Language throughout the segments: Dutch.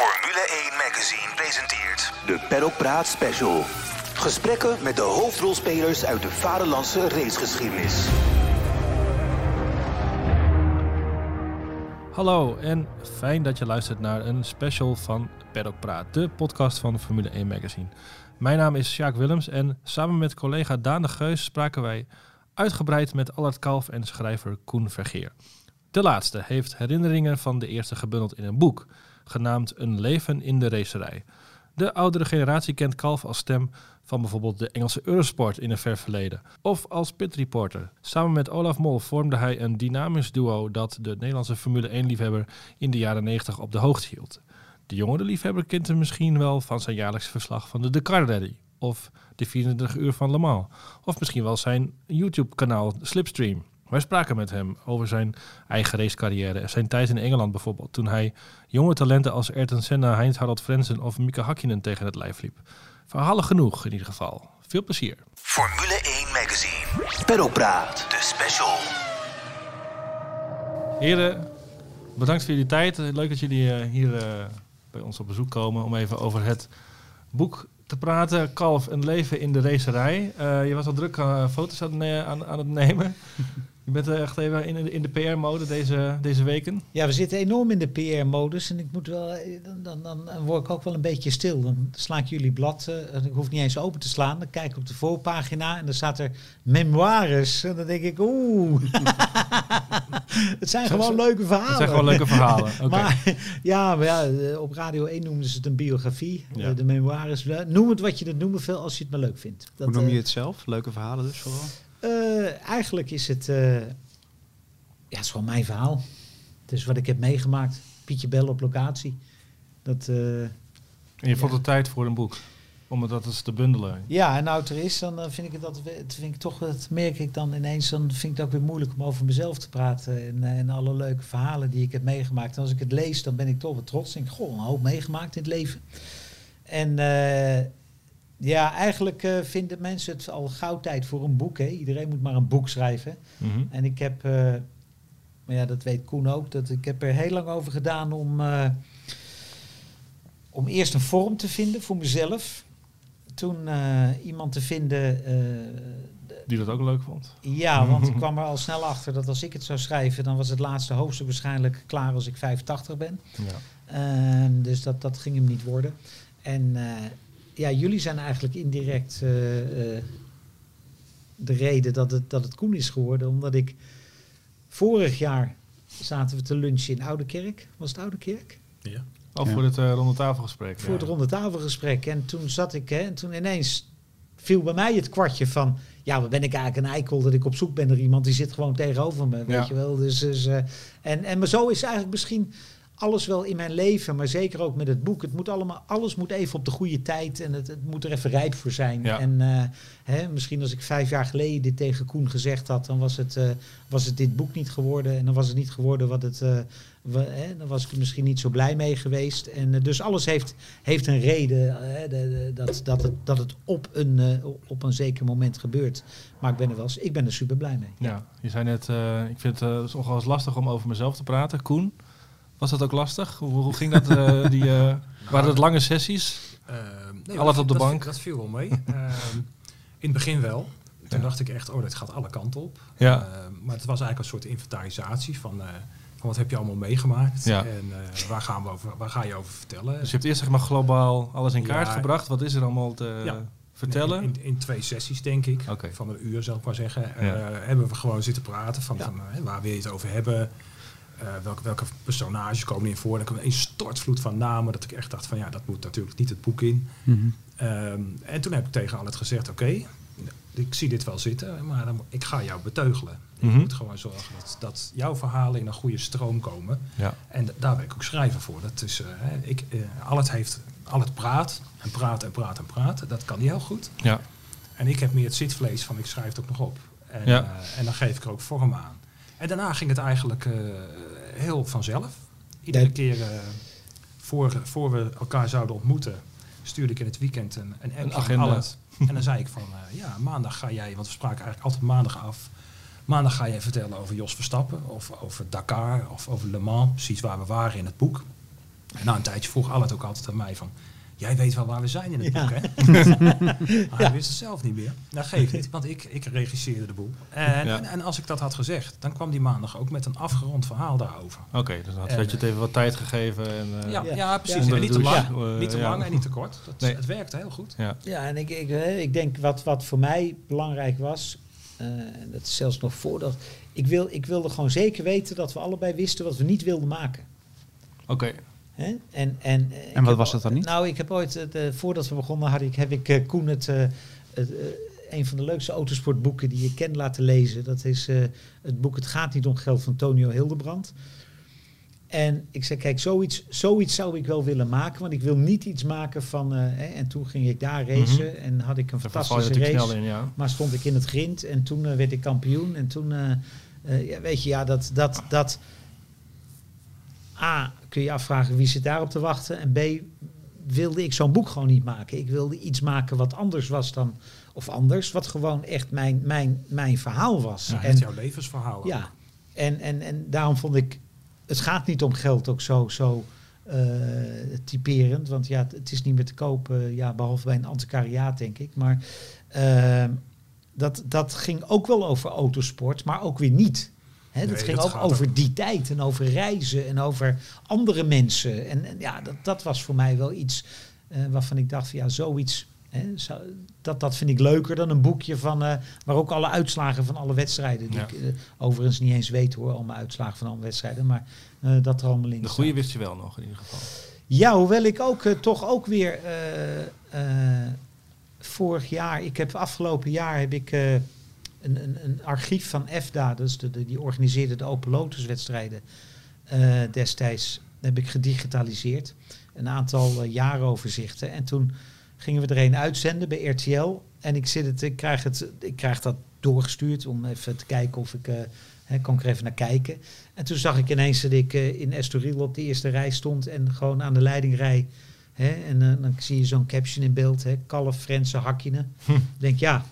Formule 1 Magazine presenteert De Paddock Praat Special. Gesprekken met de hoofdrolspelers uit de vaderlandse racegeschiedenis. Hallo en fijn dat je luistert naar een special van Paddock Praat, de podcast van Formule 1 Magazine. Mijn naam is Sjaak Willems en samen met collega Daan de Geus spraken wij uitgebreid met Allard Kalf en schrijver Koen Vergeer. De laatste heeft herinneringen van de eerste gebundeld in een boek, genaamd Een leven in de racerij. De oudere generatie kent Kalf als stem van bijvoorbeeld de Engelse Eurosport in een ver verleden. Of als pitreporter. Samen met Olaf Mol vormde hij een dynamisch duo dat de Nederlandse Formule 1-liefhebber in de jaren 90 op de hoogte hield. De jongere liefhebber kent hem misschien wel van zijn jaarlijks verslag van de Dakar Rally. Of de 24 uur van Le Mans. Of misschien wel zijn YouTube-kanaal Slipstream. Wij spraken met hem over zijn eigen racecarrière en zijn tijd in Engeland bijvoorbeeld. Toen hij jonge talenten als Ayrton Senna, Heinz Harald Frenzen of Mika Hakkinen tegen het lijf liep. Verhalen genoeg in ieder geval. Veel plezier. Formule 1 Magazine. Paddock Praat. De special. Heren, bedankt voor jullie tijd. Leuk dat jullie eh, hier eh, bij ons op bezoek komen om even over het boek te praten. Kalf, een leven in de racerij. Eh, je was al druk foto's aan, aan, aan het nemen. je bent er echt even in, de- in de PR-mode deze, deze weken. Ja, we zitten enorm in de PR-modus en ik moet wel, eh, dan, dan, dan, dan word ik ook wel een beetje stil. Dan sla ik jullie blad, eh, en ik hoef niet eens open te slaan. Dan kijk ik op de voorpagina en dan staat er memoires. En dan denk ik, oeh, het zijn gewoon leuke verhalen. Het zijn gewoon leuke verhalen. Oké. Maar ja, maar ja, eh, op Radio 1 noemden ze het een biografie. Ja. Eh, De memoires. eh, Noem het wat je het noemen wil als je het maar leuk vindt. Dat, Hoe noem je eh, het zelf? Leuke verhalen dus vooral? Eh, eigenlijk is het, eh, ja, het is gewoon mijn verhaal. Het is wat ik heb meegemaakt. Pietje Bel op locatie. Dat, eh, En je vond het tijd voor een boek. Om het dat eens te bundelen. ja, en nou het er is, dan vind ik het dat, vind ik toch, dat merk ik dan ineens, dan vind ik het ook weer moeilijk om over mezelf te praten en, en alle leuke verhalen die ik heb meegemaakt. En als ik het lees, dan ben ik toch wel trots. Denk, ik, goh, een hoop meegemaakt in het leven. En ja, eigenlijk eh, vinden mensen het al gauw tijd voor een boek. Hè? Iedereen moet maar een boek schrijven. Mhm. En ik heb, eh, maar ja, dat weet Koen ook, dat ik heb er heel lang over gedaan om, eh, om eerst een vorm te vinden voor mezelf. Toen iemand te vinden, Die dat ook leuk vond. ja, want ik kwam er al snel achter dat als ik het zou schrijven, dan was het laatste hoofdstuk waarschijnlijk klaar als ik 85 ben. Ja. Ehm, dus dat, dat ging hem niet worden. En ja, jullie zijn eigenlijk indirect eh, eh, de reden dat het, dat het Koen is geworden. Omdat ik vorig jaar zaten we te lunchen in Oude Kerk. Was het Oude Kerk? Ook Ja. voor het eh, ronde tafelgesprek. Voor ja. het ronde tafelgesprek. En toen zat ik, hè, en toen ineens viel bij mij het kwartje van... Ja, wat ben ik eigenlijk een eikel dat ik op zoek ben naar iemand die zit gewoon tegenover me, weet Ja. je wel. Dus, dus, eh, en, en maar zo is eigenlijk misschien alles wel in mijn leven, maar zeker ook met het boek. Het moet allemaal, alles moet even op de goede tijd en het, het moet er even rijp voor zijn. Ja. En eh, hè, misschien als ik vijf jaar geleden dit tegen Koen gezegd had, dan was het, eh, was het dit boek niet geworden. En dan was het niet geworden wat het... wa- hè, dan was ik er misschien niet zo blij mee geweest. En dus alles heeft, heeft een reden de- de- dat, dat, het, dat het op een, op een zeker moment gebeurt. Maar ik ben er wel eens, ik ben er super blij mee. Ja, je zei net, ik vind het uh, nogal eens lastig om over mezelf te praten. Koen, was dat ook lastig? Hoe, hoe ging dat? eh, die, eh, waren dat lange sessies? Ehm, nee, Alles op de dat- bank? Dat viel wel mee. Ehm, in het begin wel. Toen Ja. dacht ik echt, oh, dit gaat alle kanten op. Ja. Ehm, maar het was eigenlijk een soort inventarisatie van, eh, van wat heb je allemaal meegemaakt Ja. en eh, waar, gaan we over, waar ga je over vertellen. Dus je hebt eerst zeg maar globaal alles in kaart gebracht. Wat is er allemaal te Ja. vertellen? In, in twee sessies, denk ik. Van een uur, zal ik maar zeggen. eh, hebben we gewoon zitten praten van, van eh, waar wil je het over hebben. Eh, welke, welke personages komen erin voor? Dan kwam een stortvloed van namen. Dat ik echt dacht van ja, dat moet natuurlijk niet het boek in. Ehm, en toen heb ik tegen Allet gezegd, oké, ik zie dit wel zitten, maar dan, ik ga jou beteugelen. Mhm. Ik moet gewoon zorgen dat, dat jouw verhalen in een goede stroom komen. Ja. En daar ben ik ook schrijver voor. Dat is, hè, ik, eh, Allet heeft, Allet praat en praat en praat en praat. Dat kan hij heel goed. Ja. En ik heb meer het zitvlees van ik schrijf het ook nog op. En, Ja. en dan geef ik er ook vorm aan. En daarna ging het eigenlijk heel vanzelf. Iedere keer eh, voor, voor we elkaar zouden ontmoeten, stuurde ik in het weekend een, een, Een agenda. Allet. En dan zei ik van, eh, ja, maandag ga jij, want we spraken eigenlijk altijd maandag af. Maandag ga jij vertellen over Jos Verstappen, of over Dakar, of over Le Mans, precies waar we waren in het boek. En na een tijdje vroeg Allet ook altijd aan mij van... Jij weet wel waar we zijn in het Ja. boek, hè? Maar hij wist het zelf niet meer. Dat geeft niet, want ik, ik regisseerde de boel. En, Ja. en, en als ik dat had gezegd, dan kwam die maandag ook met een afgerond verhaal daarover. Oké, dus dan had En, je het even wat tijd gegeven. En, eh, ja, ja. ja, precies. En niet te lang, eh, niet te ja. lang en niet te kort. Dat, Nee. Het werkte heel goed. ja. Ja, en ik, ik, eh, ik denk wat, wat voor mij belangrijk was, eh, en dat is zelfs nog voordat, ik, wil, ik wilde gewoon zeker weten dat we allebei wisten wat we niet wilden maken. Oké, En, en, eh, ik wat was dat dan niet? Nou, ik heb ooit, eh, voordat we begonnen, had ik, heb ik eh, Koen het, een van de leukste autosportboeken die je ken laten lezen. Dat is het boek Het gaat niet om geld van Tonio Hildebrand. En ik zei, kijk, zoiets, zoiets zou ik wel willen maken, want ik wil niet iets maken van... hè, en toen ging ik daar racen en had ik een daar fantastische race. snel in, ja. Maar stond ik in het grind en toen werd ik kampioen. En toen, ja, weet je, ja, dat, dat, dat... A, kun je je afvragen wie zit daarop te wachten. En B, wilde ik zo'n boek gewoon niet maken. Ik wilde iets maken wat anders was dan... Of anders, wat gewoon echt mijn, mijn, mijn verhaal was. Ja, en, echt jouw levensverhaal. ook. ja, en, en, en daarom vond ik... Het gaat niet om geld ook zo, zo eh, typerend. Want ja, het, is niet meer te kopen, ja, behalve bij een antiquariaat, denk ik. Maar ehm, dat, dat ging ook wel over autosport, maar ook weer niet. Dat Nee, ging dat ook over ook- die tijd en over reizen en over andere mensen. En, en ja, dat, dat was voor mij wel iets eh, waarvan ik dacht, van, ja, zoiets... Dat, dat vind ik leuker dan een boekje van, eh, waar ook alle uitslagen van alle wedstrijden, die Ja. ik eh, overigens niet eens weet hoor, al mijn uitslagen van alle wedstrijden, maar dat er allemaal in De goede wist je wel nog in ieder geval. Ja, hoewel ik ook toch ook weer vorig jaar, ik heb afgelopen jaar heb ik een, een, een archief van EFDA, dus de, de- die organiseerde de Open Lotus wedstrijden eh, destijds, heb ik gedigitaliseerd. Een aantal eh, jaaroverzichten. En toen gingen we er een uitzenden bij RTL. En ik, zit het, ik, krijg het, ik krijg dat doorgestuurd om even te kijken of ik... eh hè, kan ik er even naar kijken. En toen zag ik ineens dat ik eh, in Estoril op de eerste rij stond en gewoon aan de leiding rij. Hè, en eh, dan zie je zo'n caption in beeld, hè, kalf, Frense, hakkinen. Hm. Ik denk, ja,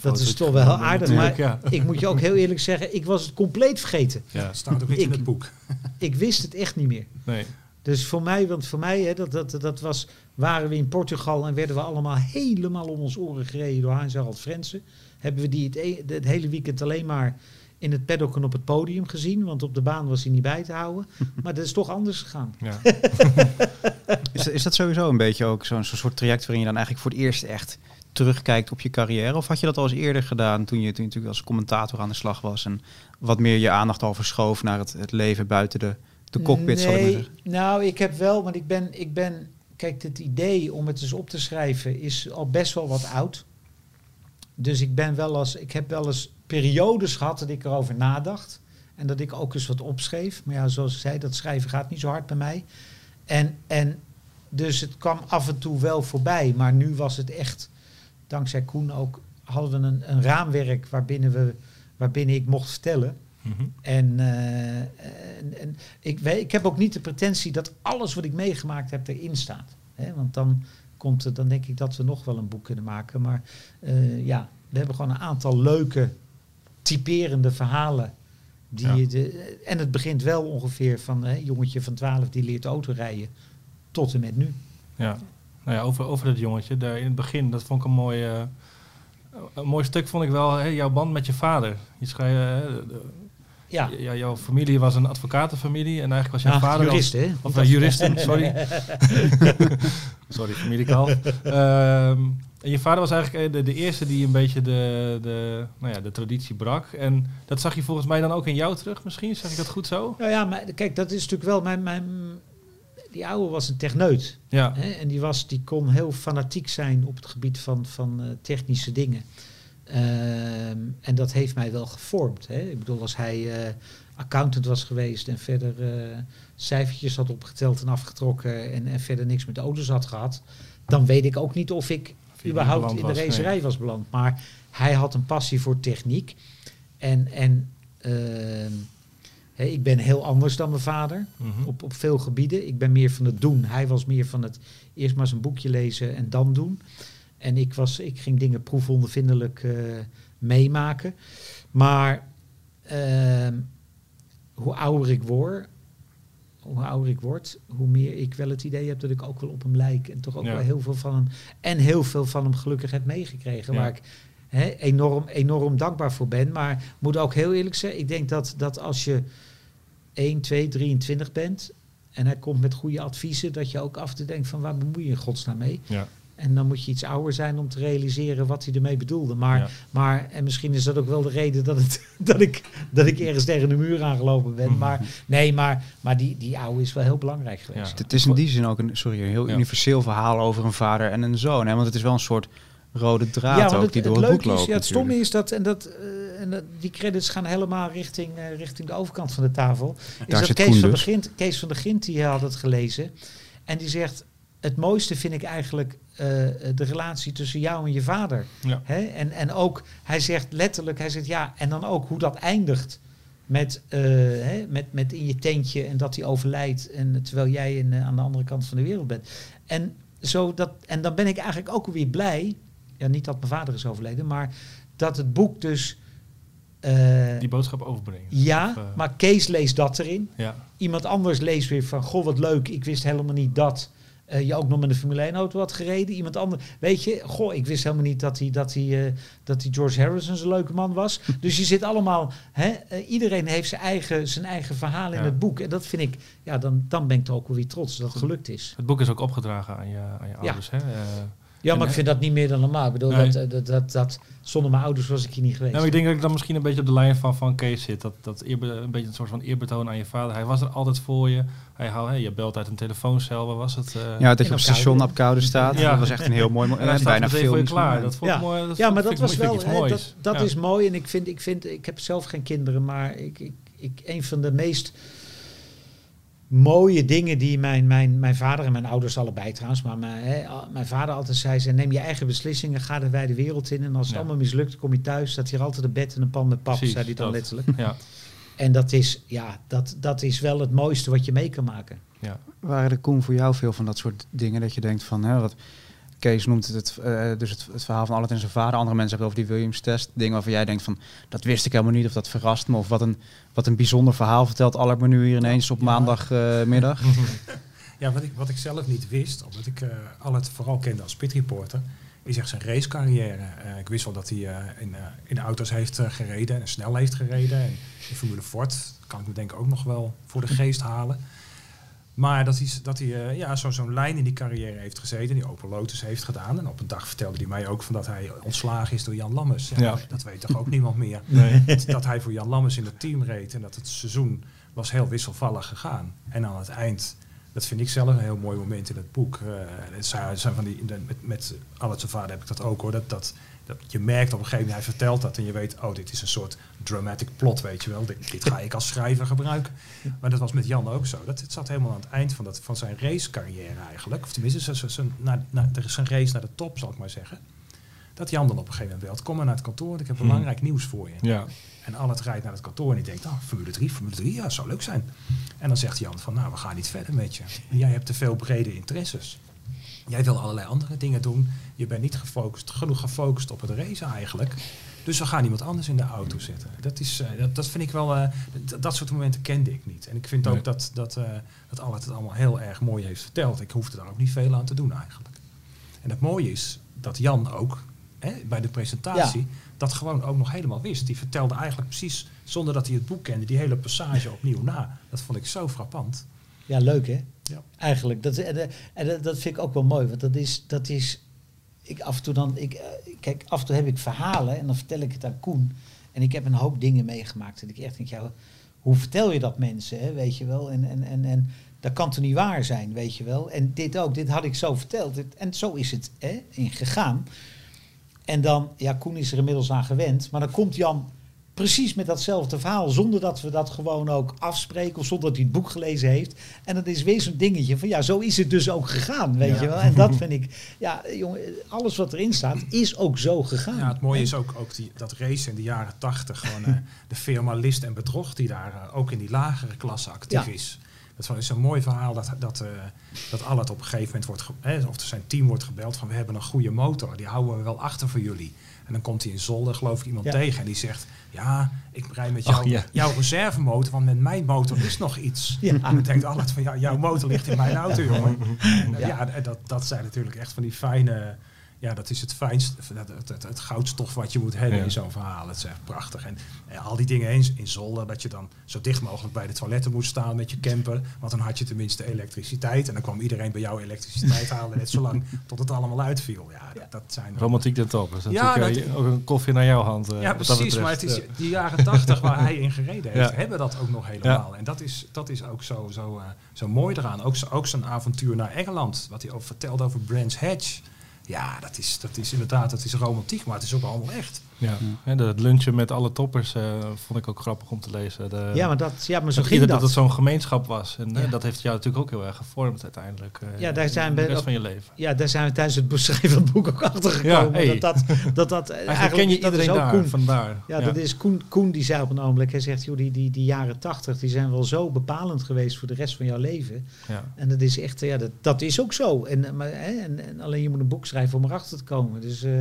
dat is toch wel aardig. Maar ja. ik moet je ook heel eerlijk zeggen, ik was het compleet vergeten. Ja, Het staat ook niet in Ik- het boek. Ik wist het echt niet meer. nee. Dus voor mij, want voor mij, hè, dat, dat, dat was, waren we in Portugal en werden we allemaal helemaal om ons oren gereden door Hans Harald Frensen. Hebben we die het, e- het hele weekend alleen maar in het paddock en op het podium gezien. Want op de baan was hij niet bij te houden. Maar dat is toch anders gegaan. Ja. Is, is dat sowieso een beetje ook zo'n zo'n soort traject waarin je dan eigenlijk voor het eerst echt terugkijkt op je carrière? Of had je dat al eens eerder gedaan toen je, toen je natuurlijk als commentator aan de slag was en wat meer je aandacht al verschoof naar het, het leven buiten de, de cockpit, zal ik maar nee, zeggen? nou, ik heb wel, want ik ben, ik ben, kijk, het idee om het eens op te schrijven is al best wel wat oud. Dus ik ben wel eens, ik heb wel eens periodes gehad dat ik erover nadacht. En dat ik ook eens wat opschreef. Maar ja, zoals ik zei, dat schrijven gaat niet zo hard bij mij. En, en dus het kwam af en toe wel voorbij. Maar nu was het echt, dankzij Koen ook, hadden we een, een raamwerk waarbinnen, we, waarbinnen ik mocht vertellen. Mhm. En, eh, en, en ik, weet, ik heb ook niet de pretentie dat alles wat ik meegemaakt heb erin staat. Hè? Want dan, komt dan denk ik dat we nog wel een boek kunnen maken. Maar eh, ja, we hebben gewoon een aantal leuke, typerende verhalen. Die Ja. de, en het begint wel ongeveer van een jongetje van 12 die leert autorijden. Tot en met nu. Ja. Nou ja, over, over dat jongetje, daar in het begin, dat vond ik een mooi, eh, een mooi stuk, vond ik wel, hè, jouw band met je vader. Je schrijft, de- Ja, ja, jouw familie was een advocatenfamilie en eigenlijk was jouw Ah, vader... jurist, hè? Of uh, juristen, sorry. sorry, familiekaal. Ehm en je vader was eigenlijk eh, de, de eerste die een beetje de, de, nou ja, de traditie brak. En dat zag je volgens mij dan ook in jou terug misschien? Zeg ik dat goed zo? Nou ja, maar kijk, dat is natuurlijk wel mijn... mijn die oude was een techneut. Ja. Hè, en die, was, die kon heel fanatiek zijn op het gebied van, van eh, technische dingen. Ehm, en dat heeft mij wel gevormd. Hè. Ik bedoel, als hij eh, accountant was geweest en verder eh, cijfertjes had opgeteld en afgetrokken en, en verder niks met auto's had gehad, dan weet ik ook niet of ik Of überhaupt in de racerij nee. was beland. Maar hij had een passie voor techniek. En, en ik ben heel anders dan mijn vader Mhm. op, op veel gebieden. Ik ben meer van het doen. Hij was meer van het eerst maar een boekje lezen en dan doen. En ik, was, ik ging dingen proefondervindelijk eh, meemaken. Maar ehm, hoe ouder ik word, hoe ouder ik word, hoe meer ik wel het idee heb dat ik ook wel op hem lijk. En toch ook Ja. wel heel veel van hem. En heel veel van hem gelukkig heb meegekregen. Ja. Waar ik enorm, enorm dankbaar voor ben. Maar moet ook heel eerlijk zeggen, ik denk dat, dat als je 1, 2, 23 bent. En hij komt met goede adviezen, dat je ook af en toe denkt van waar bemoei je in godsnaam mee? Ja. En dan moet je iets ouder zijn om te realiseren wat hij ermee bedoelde. Maar, Ja. maar en misschien is dat ook wel de reden dat, het, dat, ik, dat ik ergens tegen de muur aangelopen ben. Mhm. Maar nee, maar, maar die, die oude is wel heel belangrijk geweest. Ja. Het is in die zin ook een, sorry, een heel Ja. universeel verhaal over een vader en een zoon. Hè? Want het is wel een soort rode draad want ook die door het, boek leuke loopt. is, ja, het stomme is dat, en dat, eh, en dat die credits gaan helemaal richting, eh, richting de overkant van de tafel. Is Daar dat zit Kees Koen van, de dus. Gint, Kees van de Gint, die had het gelezen. En die zegt, het mooiste vind ik eigenlijk eh, de relatie tussen jou en je vader. Ja. Hè? En, en ook, hij zegt letterlijk, hij zegt ja, en dan ook hoe dat eindigt. Met, eh, hè, met, met in je tentje en dat hij overlijdt. En terwijl jij in, aan de andere kant van de wereld bent. En, zo dat, en dan ben ik eigenlijk ook weer blij. Ja, niet dat mijn vader is overleden, maar dat het boek dus. eh, Die boodschap overbrengen. ja, Of, eh, maar Kees leest dat erin. Ja. Iemand anders leest weer van, goh wat leuk, ik wist helemaal niet dat eh, je ook nog met een Formule 1 auto had gereden. Iemand anders, weet je, goh, ik wist helemaal niet dat hij, dat hij, dat hij George Harrison zo'n leuke man was. dus je zit allemaal, hè, iedereen heeft zijn eigen, zijn eigen verhaal in Ja. het boek. En dat vind ik, ja, dan, dan ben ik toch ook wel weer trots dat het gelukt is. Het boek is ook opgedragen aan je, aan je ouders. Hè? Eh, Ja, En, maar ik eh, vind dat niet meer dan normaal. Ik bedoel, Nee. dat, eh, dat, dat, dat, zonder mijn ouders was ik hier niet geweest. Nou, ik denk dat ik dan misschien een beetje op de lijn van, van Kees zit. Dat, dat eerbe- een beetje een soort van eerbetoon aan je vader. Hij was er altijd voor je. Hij hou, hey, je belt uit een telefooncel. Waar was het? eh, Ja, dat je op station op koude staat. Ja. Dat was echt een heel mooi en hij moment. staat Bijna filmisch klaar. Dat vond ik Ja. mooi. Dat ja, vond- maar dat was wel, iets hè, moois. dat, dat Ja. is mooi. En ik vind, ik vind, ik heb zelf geen kinderen, maar ik, ik, ik, een van de meest mooie dingen die mijn, mijn, mijn vader en mijn ouders allebei trouwens, maar mijn, hè, mijn vader altijd zei, ze neem je eigen beslissingen, ga de wijde wereld in en als het Ja. allemaal mislukt, kom je thuis, staat hier altijd een bed en een pan met pap, Precies, zei hij dan dat. letterlijk. Ja, En dat is, ja, dat, dat is wel het mooiste wat je mee kan maken. ja. Waren er Koen voor jou veel van dat soort dingen dat je denkt van, hè, wat Kees noemt het, het, eh, dus het, het verhaal van Albert en zijn vader. Andere mensen hebben over die Williams-test. Dingen waarvan jij denkt van, dat wist ik helemaal niet of dat verrast me. Of wat een, wat een bijzonder verhaal vertelt Albert me nu hier ineens op maandagmiddag. Ja, wat ik, wat ik zelf niet wist, omdat ik eh al het vooral kende als pitreporter, is echt zijn racecarrière. Eh, ik wist wel dat hij eh, in, eh, in auto's heeft eh, gereden en snel heeft gereden. En in Formule Ford kan ik me denk ik ook nog wel voor de geest halen. Maar dat hij, dat hij eh, ja, zo- zo'n lijn in die carrière heeft gezeten, die Opel Lotus heeft gedaan. En op een dag vertelde hij mij ook van dat hij ontslagen is door Jan Lammers. Ja, Ja. Dat weet toch ook niemand meer. Nee. Dat, dat hij voor Jan Lammers in het team reed en dat het seizoen was heel wisselvallig gegaan. En aan het eind, dat vind ik zelf een heel mooi moment in het boek. het zijn, van die, de- met, met Albert zijn vader heb ik dat ook hoor. Dat, dat, dat je merkt op een gegeven moment, hij vertelt dat en je weet, oh dit is een soort dramatic plot, weet je wel. Dit, dit ga ik als schrijver gebruiken. Maar dat was met Jan ook zo. Dat, het zat helemaal aan het eind van, dat, van zijn racecarrière eigenlijk. Of tenminste, zijn, naar, naar, er is een race naar de top, zal ik maar zeggen. Dat Jan dan op een gegeven moment belt. Kom maar naar het kantoor, ik heb Hmm. belangrijk nieuws voor je. Ja. En Albert rijdt naar het kantoor en die denkt, oh, Formule 3, Formule 3, ja, zou leuk zijn. En dan zegt Jan van, nou, we gaan niet verder met je. Jij hebt te veel brede interesses. Jij wil allerlei andere dingen doen. Je bent niet gefocust, genoeg gefocust op het racen eigenlijk. Dus we gaan iemand anders in de auto zetten. Dat, is, eh, dat, dat vind ik wel, eh, dat soort momenten kende ik niet. En ik vind Nee. ook dat, dat, eh dat Albert het allemaal heel erg mooi heeft verteld. Ik hoefde daar ook niet veel aan te doen eigenlijk. En het mooie is dat Jan ook hè, bij de presentatie dat gewoon ook nog helemaal wist. Die vertelde eigenlijk precies, zonder dat hij het boek kende, die hele passage opnieuw na. Dat vond ik zo frappant. Ja, leuk hè? Ja. Eigenlijk. Dat, dat- vind ik ook wel mooi. Want dat is, dat is ik af en toe dan, ik, eh, kijk, af en toe heb ik verhalen en dan vertel ik het aan Koen. En ik heb een hoop dingen meegemaakt. En ik echt denk, ja, hoe vertel je dat mensen, hè, weet je wel? En, en, en, en dat kan toch niet waar zijn, weet je wel? En dit ook, dit had ik zo verteld. Dit- En zo is het hè, in gegaan. En dan, ja, Koen is er inmiddels aan gewend. Maar dan komt Jan precies met datzelfde verhaal. Zonder dat we dat gewoon ook afspreken. Of zonder dat hij het boek gelezen heeft. En dat is weer zo'n dingetje van ja, zo is het dus ook gegaan. Weet Ja. je wel. En dat vind ik, ja, jongen, alles wat erin staat is ook zo gegaan. Ja, het mooie is ook, ook die, dat race in de jaren tachtig. Gewoon eh, de firma List en Bedrog die daar eh, ook in die lagere klasse actief Ja. is. Het is een mooi verhaal dat, dat, eh dat Allard op een gegeven moment wordt, ge- of zijn team wordt gebeld van we hebben een goede motor, die houden we wel achter voor jullie. En dan komt hij in Zolder, geloof ik, iemand Ja. tegen en die zegt, ja, ik rij met Oh, jou, ja. jouw reservemotor, want met mijn motor is nog iets. Ja. En dan denkt Allard van, ja, jouw motor ligt in mijn auto, jongen. En, ja, en dat, dat zijn natuurlijk echt van die fijne... Ja, dat is het fijnste, het, het, het, het goudstof wat je moet hebben Ja. in zo'n verhaal. Het is echt prachtig. En eh, al die dingen in, in Zolder, dat je dan zo dicht mogelijk bij de toiletten moest staan met je camper. Want dan had je tenminste elektriciteit. En dan kwam iedereen bij jou elektriciteit halen, net zolang tot het allemaal uitviel. Ja, dat, dat zijn... Romantiek de top. Dus Ja, natuurlijk eh, ook een koffie naar jouw hand. eh, Ja, dat precies. Maar het is die jaren tachtig waar hij in gereden heeft, Ja. hebben dat ook nog helemaal. En dat is, dat is ook zo, zo, eh, zo mooi eraan. Ook, ook zijn avontuur naar Engeland, wat hij ook vertelde over Brands Hatch. Ja, dat is, dat is inderdaad, dat is romantiek, maar het is ook allemaal echt. Ja. De het lunchen met alle toppers eh, vond ik ook grappig om te lezen. De, Ja, maar, dat, ja, maar zo dat, ging dat. dat het zo'n gemeenschap was. En eh, Ja. dat heeft jou natuurlijk ook heel erg gevormd uiteindelijk. eh, Ja, daar zijn we de rest van je leven. Ja, daar zijn we tijdens het beschrijven van het boek ook achter gekomen. hey. Dat dat, dat, dat Eigenlijk, ken je dat iedereen daar, Koen. vandaar. Ja, dat is Koen, Koen die zei op een ogenblik, hij zegt, joh, die, die, die jaren tachtig, die zijn wel zo bepalend geweest voor de rest van jouw leven. Ja. En dat is echt, ja, dat, dat is ook zo. En, eh, maar, hè, en, en alleen je moet een boek schrijven om erachter te komen. Dus, eh,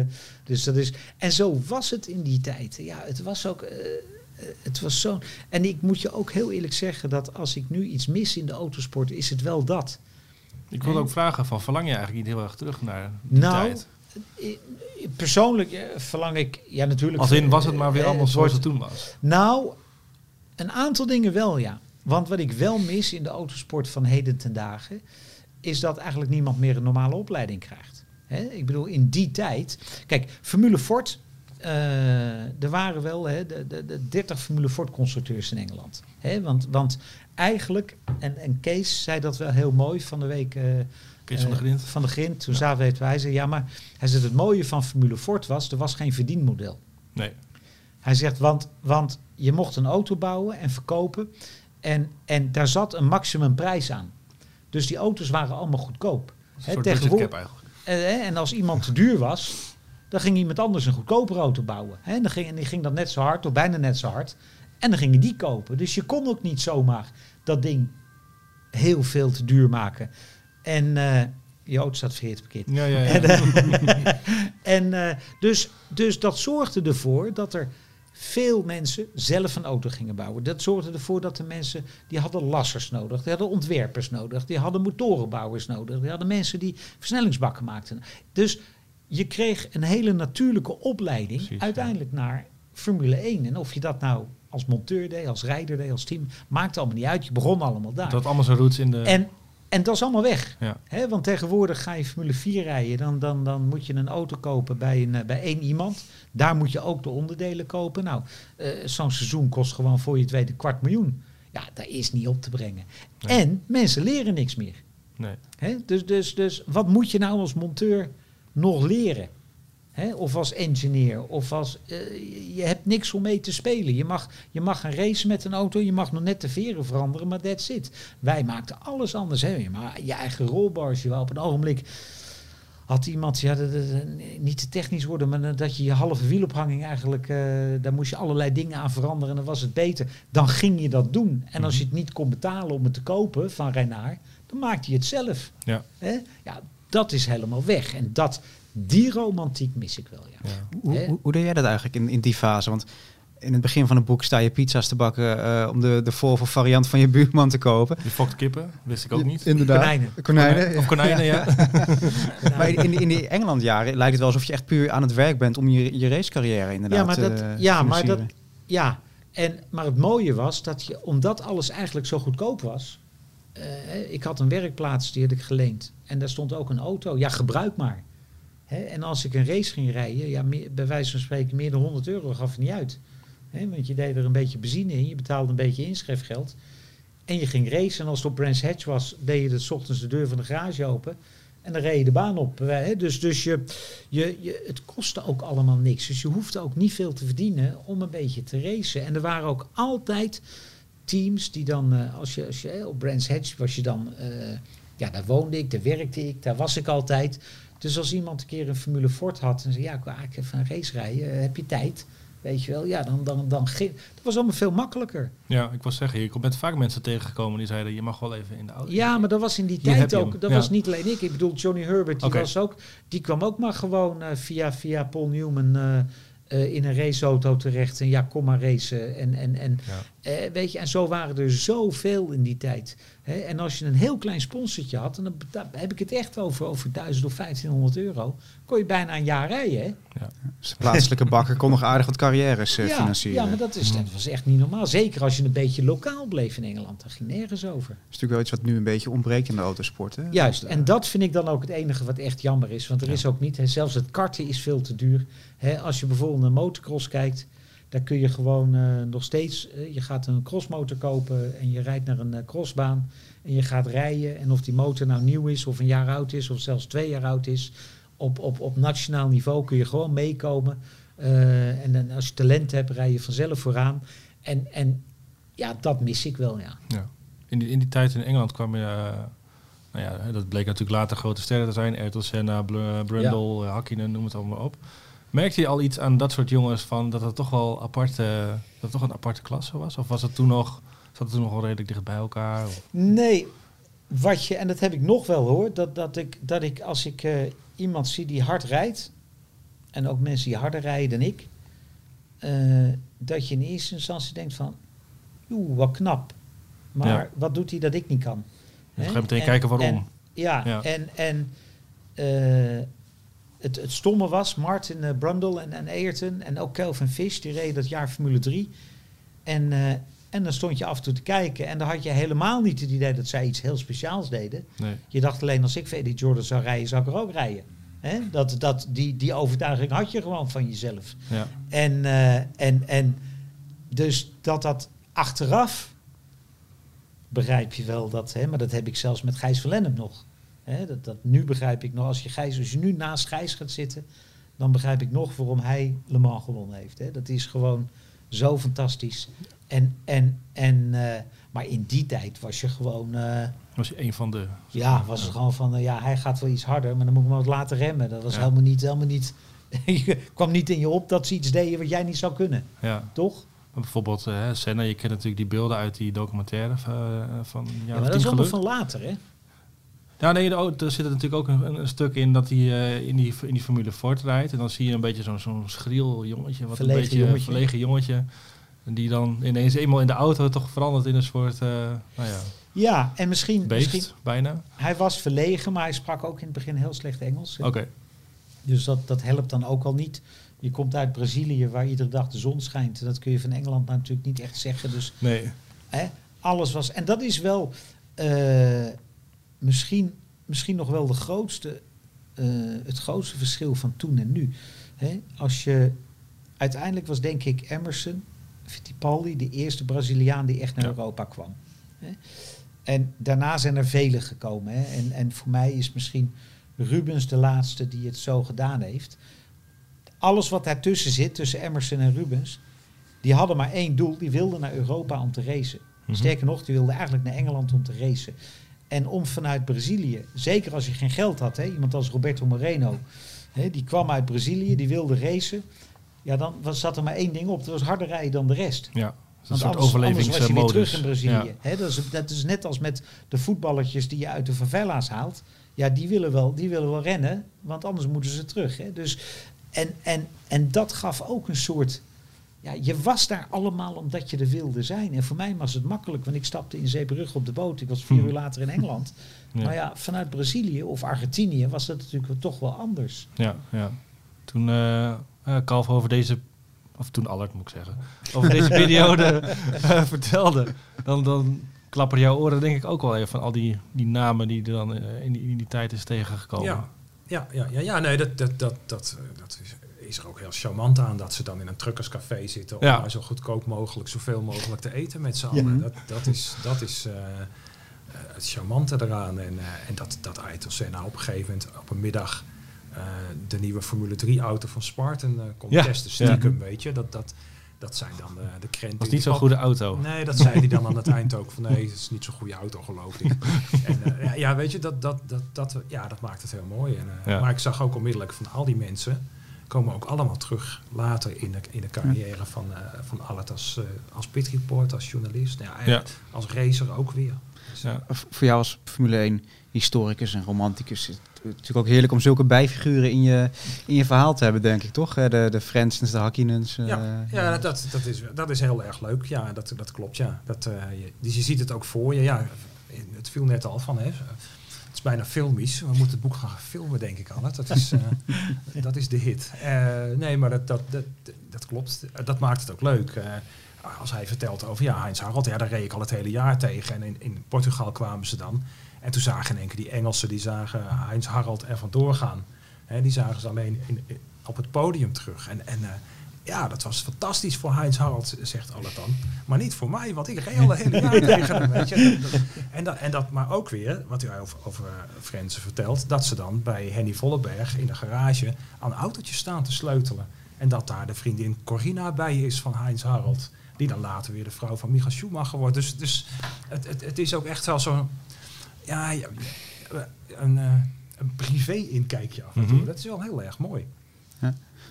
dus dat is, en zo was het in die tijd. Ja, het was ook, eh, eh, het was zo. En ik moet je ook heel eerlijk zeggen dat als ik nu iets mis in de autosport, is het wel dat. Ik wilde ook vragen, van, verlang je eigenlijk niet heel erg terug naar die Nou, tijd? eh, Persoonlijk verlang ik, ja natuurlijk. Als in, was het maar weer allemaal zoals het toen was? Nou, een aantal dingen wel, ja. Want wat ik wel mis in de autosport van heden ten dagen, is dat eigenlijk niemand meer een normale opleiding krijgt. Ik bedoel, in die tijd. Kijk, Formule Ford. Eh, er waren wel hè, de, de, de 30 Formule Ford constructeurs in Engeland. Hè? Want, want eigenlijk, en, en Kees zei dat wel heel mooi van de week. eh, Kees van de eh, Grind. Van de Grind. Toen zaten we het wij zei, ja, maar hij zegt het mooie van Formule Ford was, er was geen verdienmodel. Nee. Hij zegt, want, want je mocht een auto bouwen en verkopen. En, en daar zat een maximumprijs aan. Dus die auto's waren allemaal goedkoop. Een soort tegenwoordig- hè, en als iemand te duur was, dan ging iemand anders een goedkopere auto bouwen. Hè, en, dan ging, en die ging dan net zo hard, of bijna net zo hard. En dan gingen die kopen. Dus je kon ook niet zomaar dat ding heel veel te duur maken. En eh je auto staat verkeerd parkeerd. Ja, ja, ja. En, eh, en eh, dus, dus dat zorgde ervoor dat er veel mensen zelf een auto gingen bouwen. Dat zorgde ervoor dat de mensen, die hadden lassers nodig, die hadden ontwerpers nodig, die hadden motorenbouwers nodig, die hadden mensen die versnellingsbakken maakten. Dus je kreeg een hele natuurlijke opleiding Precies, ja. uiteindelijk naar Formule 1. En of je dat nou als monteur deed, als rijder deed, als team, maakt allemaal niet uit. Je begon allemaal daar. Dat had allemaal zijn roots in de... En, en dat is allemaal weg. ja. Want tegenwoordig ga je Formule 4 rijden. Dan, dan, dan moet je een auto kopen bij, een, eh, bij één iemand. Daar moet je ook de onderdelen kopen. Nou, eh, zo'n seizoen kost gewoon voor je tweede kwart miljoen. Ja, daar is niet op te brengen. Nee. En mensen leren niks meer. Nee. Dus, dus, dus wat moet je nou als monteur nog leren? Of als engineer? Of als, eh, je- hebt niks om mee te spelen. Je mag, je mag gaan racen met een auto. Je mag nog net de veren veranderen, maar that's it. Wij maakten alles anders. Hè? Maar je eigen rolbars. Je wou op een ogenblik had iemand, ja, dat- dat- niet te technisch worden, maar dat je je halve wielophanging eigenlijk, eh, daar moest je allerlei dingen aan veranderen en dan was het beter. Dan ging je dat doen. En als je het niet kon betalen om het te kopen van Renaar, dan maakte je het zelf. Ja. Ja, dat is helemaal weg. En dat, die romantiek mis ik wel, ja. Ja. Hoe, hoe, hoe deed jij dat eigenlijk in, in die fase? Want in het begin van het boek sta je pizza's te bakken eh, om de, de Volvo variant van je buurman te kopen. Je fokt kippen, wist ik ook niet. Inderdaad. Konijnen. Konijnen. Of konijnen, ja. Maar in, in die Engeland-jaren lijkt het wel alsof je echt puur aan het werk bent om je, je racecarrière inderdaad Ja, maar dat, eh, ja, maar dat, ja. En, maar het mooie was dat je, omdat alles eigenlijk zo goedkoop was. eh, ik had een werkplaats die had ik geleend. En daar stond ook een auto. Ja, gebruik maar. En als ik een race ging rijden, ja, meer, bij wijze van spreken, meer dan 100 euro gaf het niet uit. Want je deed er een beetje benzine in, je betaalde een beetje inschrijfgeld. En je ging racen. En als het op Brands Hatch was, deed je de ochtends de deur van de garage open. En dan reed je de baan op. eh. Dus, dus je, je, je, het kostte ook allemaal niks. Dus je hoefde ook niet veel te verdienen om een beetje te racen. En er waren ook altijd teams die dan, eh, als je, als je op Brands Hatch was je dan, eh, ja, daar woonde ik, daar werkte ik, daar was ik altijd. Dus als iemand een keer een Formule Ford had en zei, ja, ik wil eigenlijk even een race rijden, eh, heb je tijd? Weet je wel, ja, dan, dan, dan ging, dat was allemaal veel makkelijker. Ja, ik wil zeggen, je bent vaak mensen tegengekomen die zeiden, je mag wel even in de auto. Ja, maar dat was in die Hier tijd ook. Dat Ja. was niet alleen ik. Ik bedoel, Johnny Herbert, die, was ook, die kwam ook maar gewoon eh, via, via Paul Newman eh, in een raceauto terecht. En ja, kom maar racen. En, en, en, Ja. Eh, weet je, en zo waren er zoveel in die tijd. Hè? En als je een heel klein sponsortje had, en dan heb ik het echt over, over 1000 of 1500 euro, kon je bijna een jaar rijden. Hè? Dus de plaatselijke bakker kon nog aardig wat carrières eh, ja, financieren. ja, maar dat, is, dat was echt niet normaal. Zeker als je een beetje lokaal bleef in Engeland. Daar ging nergens over. Dat is natuurlijk wel iets wat nu een beetje ontbreekt in de autosport. Hè? Juist, Dat, en eh, dat vind ik dan ook het enige wat echt jammer is. Want er Ja. is ook niet, hè, zelfs het karten is veel te duur. Hè, als je bijvoorbeeld een motocross kijkt, daar kun je gewoon eh, nog steeds, eh, je gaat een crossmotor kopen en je rijdt naar een eh, crossbaan en je gaat rijden. En of die motor nou nieuw is of een jaar oud is of zelfs twee jaar oud is, op, op, op nationaal niveau kun je gewoon meekomen. En als je talent hebt, rij je vanzelf vooraan. En, en ja, dat mis ik wel, ja. Ja. In, die, in die tijd in Engeland kwam je, nou ja, dat bleek natuurlijk later grote sterren te zijn. Ayrton Senna, Brundle, eh, Hakkinen, noem het allemaal op. Merkte je al iets aan dat soort jongens van dat het toch wel apart, eh, dat het toch een aparte klasse was? Of was het toen nog, zat het toen nog wel redelijk dicht bij elkaar? Of- Nee, wat je, en dat heb ik nog wel hoor, dat, dat, ik, dat ik als ik eh, iemand zie die hard rijdt, en ook mensen die harder rijden dan ik, eh, dat je in eerste instantie denkt van, oeh, wat knap. Maar Ja. wat doet hij dat ik niet kan? Dan ga je meteen En- kijken waarom. en- ja, Ja. en, en eh, het, het stomme was, Martin uh, Brundle en, en Ayrton en ook Kelvin Fish, die reden dat jaar Formule 3. En, eh, en dan stond je af en toe te kijken en dan had je helemaal niet het idee dat zij iets heel speciaals deden. nee. Je dacht alleen als ik voor Eddie Jordan zou rijden, zou ik er ook rijden. Hè? Dat, dat, die, die overtuiging had je gewoon van jezelf. Ja. En, eh, en, en dus dat dat achteraf begrijp je wel dat, hè, maar dat heb ik zelfs met Gijs van Lennep nog. Hè, dat, dat nu begrijp ik nog, als je, Gijs, als je nu naast Gijs gaat zitten, dan begrijp ik nog waarom hij Le Mans gewonnen heeft. Hè. Dat is gewoon zo fantastisch. En, en, en, eh, maar in die tijd was je gewoon, eh, Was je een van de... ja, was het gewoon van, eh, ja, hij gaat wel iets harder, maar dan moet ik hem wat laten remmen. Dat was Ja. helemaal niet, helemaal niet, je kwam niet in je op dat ze iets deden wat jij niet zou kunnen, Ja. toch? Bijvoorbeeld Senna, je kent natuurlijk die beelden uit die documentaire van Ja, maar of dat is allemaal van later, hè? Ja, nee, oh, er zit er natuurlijk ook een, een stuk in dat hij eh, in, die, in die Formule Ford rijdt. En dan zie je een beetje zo'n zo'n schriel jongetje, wat Verlegen een beetje jongetje. verlegen jongetje. Die dan ineens eenmaal in de auto toch verandert in een soort, eh, nou ja, Ja, en misschien, beest, misschien, bijna. hij was verlegen, maar hij sprak ook in het begin heel slecht Engels. Oké, Dus dat, dat helpt dan ook al niet. Je komt uit Brazilië, waar iedere dag de zon schijnt. Dat kun je van Engeland nou natuurlijk niet echt zeggen. Dus nee. Hè? Alles was. En dat is wel eh, misschien, misschien nog wel de grootste, eh, het grootste verschil van toen en nu. Als je, uiteindelijk was denk ik Emerson, Fittipaldi, de eerste Braziliaan die echt naar Ja. Europa kwam. En daarna zijn er velen gekomen. En, en voor mij is misschien Rubens de laatste die het zo gedaan heeft. Alles wat daartussen zit, tussen Emerson en Rubens, die hadden maar één doel. Die wilden naar Europa om te racen. Mhm. Sterker nog, die wilden eigenlijk naar Engeland om te racen. En om vanuit Brazilië, zeker als je geen geld had, hè, iemand als Roberto Moreno, hè, die kwam uit Brazilië, die wilde racen. Ja, dan was, zat er maar één ding op. Dat was harder rijden dan de rest. Ja, dat is een soort anders, was je weer terug in Brazilië. Ja. Hè, dat, is, dat is net als met de voetballertjes die je uit de favela's haalt. Ja, die willen wel, die willen wel rennen, want anders moeten ze terug. Hè. Dus, en, en, en dat gaf ook een soort... Ja, je was daar allemaal omdat je er wilde zijn. En voor mij was het makkelijk, want ik stapte in Zeebrugge op de boot. Ik was vier Hm. uur later in Engeland. Ja. Maar ja, vanuit Brazilië of Argentinië was dat natuurlijk toch wel anders. Ja, ja. Toen eh eh, Kalf over deze, of toen Allard moet ik zeggen, over deze periode eh, vertelde, dan, dan klapperen jouw oren denk ik ook wel even van al die, die namen die er dan in, die, in die tijd is tegengekomen. Ja, ja, ja, ja, ja nee, dat, dat, dat, dat, dat is, is er ook heel charmant aan dat ze dan in een truckerscafé zitten om Ja. maar zo goedkoop mogelijk, zoveel mogelijk te eten met z'n allen. Dat, dat is, dat is eh, eh, het charmante eraan. En, eh, en dat, dat Senna op een gegeven moment op een middag eh, de nieuwe Formule 3 auto van Spartan eh Ja, testen, stiekem, weet je. Dat, dat, dat zijn dan de, de krenten. was in niet zo'n goede auto. Nee, dat zei hij dan aan het eind ook. Van nee, het is niet zo'n goede auto, geloof ik. en, ja, ja, weet je, dat, dat, dat, dat, ja, dat maakt het heel mooi. En, eh, Ja. Maar ik zag ook onmiddellijk van al die mensen komen ook allemaal terug later in de, in de carrière van, eh van Allard als, eh, als pitreporter, als journalist. Nou ja, als racer ook weer. Dus, Ja. Voor jou als Formule 1 historicus en romanticus is het natuurlijk ook heerlijk om zulke bijfiguren in je, in je verhaal te hebben, denk ik, toch? Eh, De, de Frensens, de Hakkinens. eh, Ja, ja dat, dat, is, dat is heel erg leuk. Ja, dat, dat klopt. Ja. Dat, eh, je, dus je ziet het ook voor je. Ja, het viel net al van. Hè. Het is bijna filmisch. We moeten het boek gaan filmen, denk ik al. Dat is, eh, dat is de hit. Eh, nee, maar dat, dat, dat, dat klopt. Dat maakt het ook leuk. Eh, als hij vertelt over ja, Heinz Harald, ja, daar reed ik al het hele jaar tegen. En in, in Portugal kwamen ze dan. En toen zagen in één keer die Engelsen, die zagen Heinz Harald er vandoor gaan. Die zagen ze alleen in, in- op het podium terug. En, en eh, ja, dat was fantastisch voor Heinz Harald, zegt Allard dan. Maar niet voor mij, want ik reed al het hele jaar tegen hem. Weet je. En, dat, en dat, maar ook weer, wat u over, over eh, Frenzen vertelt, dat ze dan bij Henny Volleberg in de garage aan autootjes staan te sleutelen. En dat daar de vriendin Corina bij is van Heinz Harald. Die dan later weer de vrouw van Michael Schumacher wordt. Dus, dus het, het, het is ook echt wel zo'n ja, ja, een, eh, een privé-inkijkje af en toe. Mhm. Dat is wel heel erg mooi.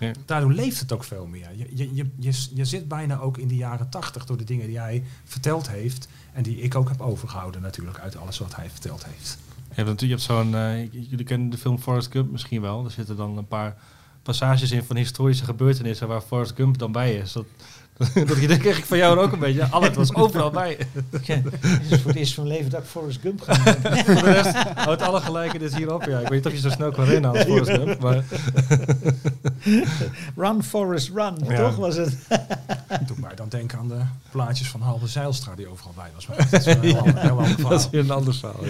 Ja. Daardoor leeft het ook veel meer. Je, je, je, je, je zit bijna ook in de jaren tachtig door de dingen die hij verteld heeft. En die ik ook heb overgehouden natuurlijk uit alles wat hij verteld heeft. Je hebt natuurlijk je hebt zo'n, eh, jullie kennen de film Forrest Gump misschien wel. Er zitten dan een paar passages in van historische gebeurtenissen waar Forrest Gump dan bij is. Dat, dat je denkt eigenlijk van jou ook een beetje. Alles was overal bij. Het is voor het eerst van mijn leven dat ik Forrest Gump ga. Voor de rest houdt alle gelijkenis hierop. Ja, ik weet niet of je zo snel kan rennen als Forrest Gump. Maar Run, Forrest, run. Ja. Toch was het? Doe mij dan denken aan de plaatjes van Halve Zeilstra die overal bij was. Maar dat is wel een heel, ander- heel ander dat is verhaal. weer een ander verhaal.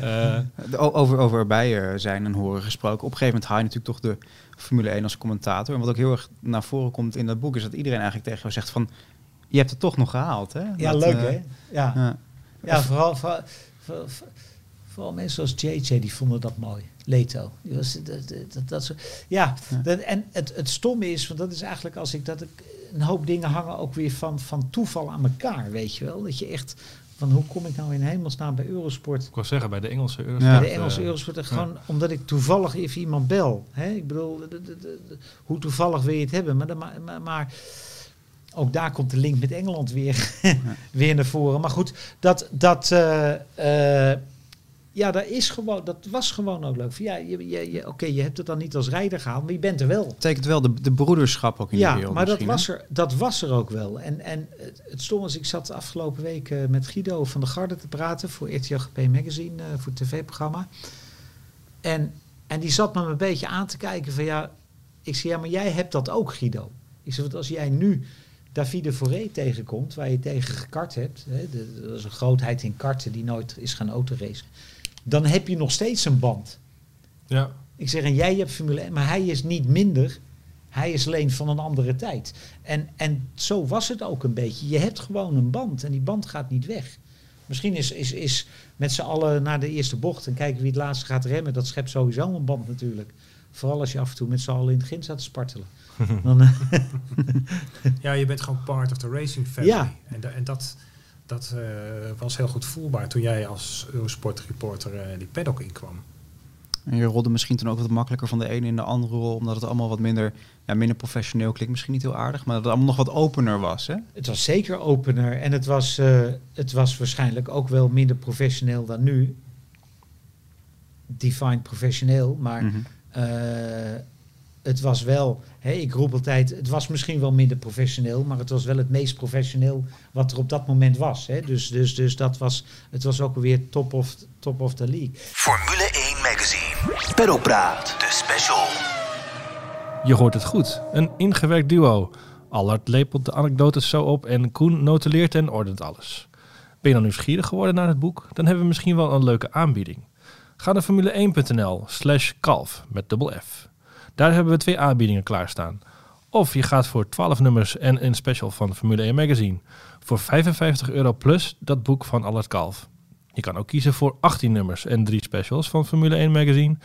Eh, o- Over, over erbij eh, zijn en horen gesproken. Op een gegeven moment haal je natuurlijk toch de Formule 1 als commentator. En wat ook heel erg naar voren komt in dat boek is dat iedereen eigenlijk tegen jou zegt van... Je hebt het toch nog gehaald, hè? Ja, Dat, leuk eh, hè? Ja, ja. ja vooral, vooral, vooral, vooral mensen zoals JJ, die vonden dat mooi. Leto. Die was, dat, dat, dat, dat soort- ja, Ja. Dat, en het, het stomme is, want dat is eigenlijk als ik dat ik een hoop dingen hangen ook weer van, van toeval aan elkaar, weet je wel. Dat je echt, van hoe kom ik nou in hemelsnaam bij Eurosport ik wou zeggen, bij de Engelse Eurosport. Ja. bij de Engelse eh, Eurosport. en Gewoon omdat ik toevallig even iemand bel. Hè? Ik bedoel, de- de- de- de- hoe toevallig wil je het hebben? Maar, dan ma- maar, maar ook daar komt de link met Engeland weer, weer naar voren. Maar goed, dat, dat, eh, eh, ja, dat, is gewoon, dat was gewoon ook leuk. Ja, je, je, je, Oké, je hebt het dan niet als rijder gehaald, maar je bent er wel. betekent wel de, de broederschap ook in de Ja, wereld maar dat was, er, dat was er ook wel. En, en het, het stom was, ik zat de afgelopen week eh, met Guido van der Garde te praten voor RTLGP Magazine, eh, voor het tv-programma. En, en die zat me een beetje aan te kijken van ja, ik zei ja, maar jij hebt dat ook Guido. Ik zei, want als jij nu Davide Foré tegenkomt, waar je tegen gekart hebt, hè, de- dat is een grootheid in karten die nooit is gaan autoracen, dan heb je nog steeds een band. Ja, Ik zeg, en jij hebt Formule 1, maar hij is niet minder. Hij is alleen van een andere tijd. En, en zo was het ook een beetje. Je hebt gewoon een band en die band gaat niet weg. Misschien is, is, is met z'n allen naar de eerste bocht en kijken wie het laatste gaat remmen. Dat schept sowieso een band natuurlijk. Vooral als je af en toe met z'n allen in het begin staat te spartelen. Dan, eh, Ja, je bent gewoon part of the racing family. Ja. En, da- en dat, dat eh, was heel goed voelbaar toen jij als Eurosport reporter eh, die paddock inkwam. En je rolde misschien toen ook wat makkelijker van de ene in de andere rol, omdat het allemaal wat minder, ja, minder professioneel klinkt. Misschien niet heel aardig, maar dat het allemaal nog wat opener was, hè? het was zeker opener en het was, eh, het was waarschijnlijk ook wel minder professioneel dan nu. Defined professioneel, maar. Eh, het was wel, hè, ik roep altijd, het was misschien wel minder professioneel, maar het was wel het meest professioneel wat er op dat moment was. Hè. Dus, dus, dus dat was, het was ook weer top of, top of the league. Formule 1 Magazine. Pedalpraat. De special. je hoort het goed. Een ingewerkt duo. Allard lepelt de anekdotes zo op en Koen notuleert en ordent alles. Ben je dan nieuwsgierig geworden naar het boek? Dan hebben we misschien wel een leuke aanbieding. Ga naar formule1.nl slash kalf met dubbel F. Daar hebben we twee aanbiedingen klaarstaan. Of je gaat voor 12 nummers en een special van Formule 1 Magazine. Voor 55 euro plus dat boek van Allard Kalf. Je kan ook kiezen voor 18 nummers en drie specials van Formule 1 Magazine.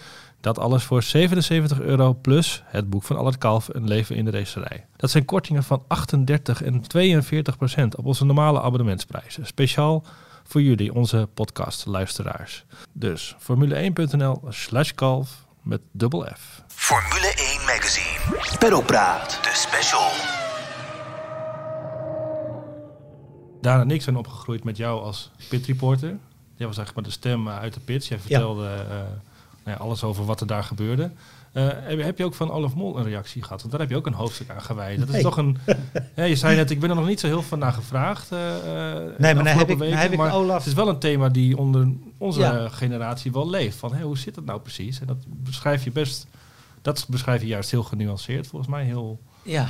Dat alles voor 77 euro plus het boek van Allard Kalf Een leven in de racerij. Dat zijn kortingen van 38 en 42 procent op onze normale abonnementsprijzen. Speciaal voor jullie, onze podcastluisteraars. Dus formule1.nl slash kalf met dubbel F. Formule 1 Magazine. Peddelpraat. De special. Daan en ik zijn opgegroeid met jou als pitreporter. Jij was eigenlijk maar de stem eh, uit de pits. Jij vertelde eh, nou ja, alles over wat er daar gebeurde. Eh, heb, je ook van Olaf Mol een reactie gehad? Want daar heb je ook een hoofdstuk aan gewijd. Dat is Nee. toch een... Ja, je zei net, ik ben er nog niet zo heel veel naar gevraagd. eh, eh, de maar heb ik- weken, heb ik Olaf- Het is wel een thema die onder onze Ja. generatie wel leeft. Van, hoe zit het nou precies? En dat beschrijf je best... Dat beschrijf je juist heel genuanceerd, volgens mij. Heel... Ja.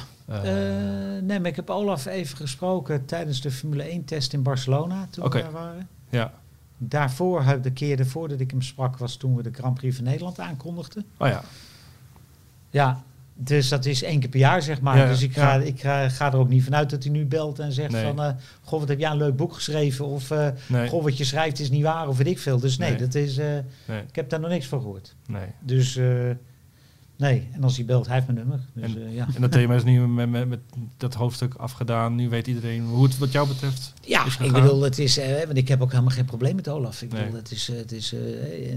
nee, maar ik heb Olaf even gesproken tijdens de Formule 1-test in Barcelona, toen we daar waren. ja. Daarvoor, de keer ervoor dat ik hem sprak, was toen we de Grand Prix van Nederland aankondigden. Oh ja. Ja, dus dat is één keer per jaar, zeg maar. Ja, dus ik, ga, ja. ik ga, ga er ook niet vanuit dat hij nu belt en zegt Nee. van... eh, goh, wat heb jij een leuk boek geschreven? Of eh, Nee. goh, wat je schrijft is niet waar, of weet ik veel. Dus nee, Nee. dat is, eh, ik heb daar nog niks van gehoord. Nee. Dus nee, en als hij belt, hij heeft mijn nummer. Dus En- ja. En dat thema is nu met, met, met dat hoofdstuk afgedaan. Nu weet iedereen hoe het wat jou betreft Ja, ik bedoel, het is, want ik heb ook helemaal geen probleem met Olaf. Ik bedoel, het is, het is,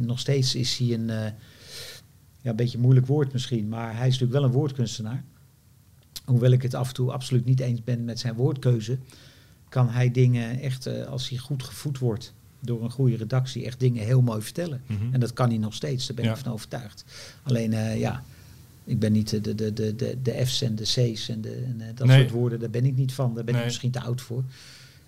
nog steeds is hij een, ja, een beetje een moeilijk woord misschien, maar hij is natuurlijk wel een woordkunstenaar. Hoewel ik het af en toe absoluut niet eens ben met zijn woordkeuze, kan hij dingen echt, eh, als hij goed gevoed wordt door een goede redactie, echt dingen heel mooi vertellen. Mhm. En dat kan hij nog steeds, daar ben Ja. ik van overtuigd. Alleen, eh, ja, ik ben niet de, de, de, de, de, F's en de C's en, de, en eh, dat Nee. soort woorden, daar ben ik niet van. Daar ben Nee. ik misschien te oud voor.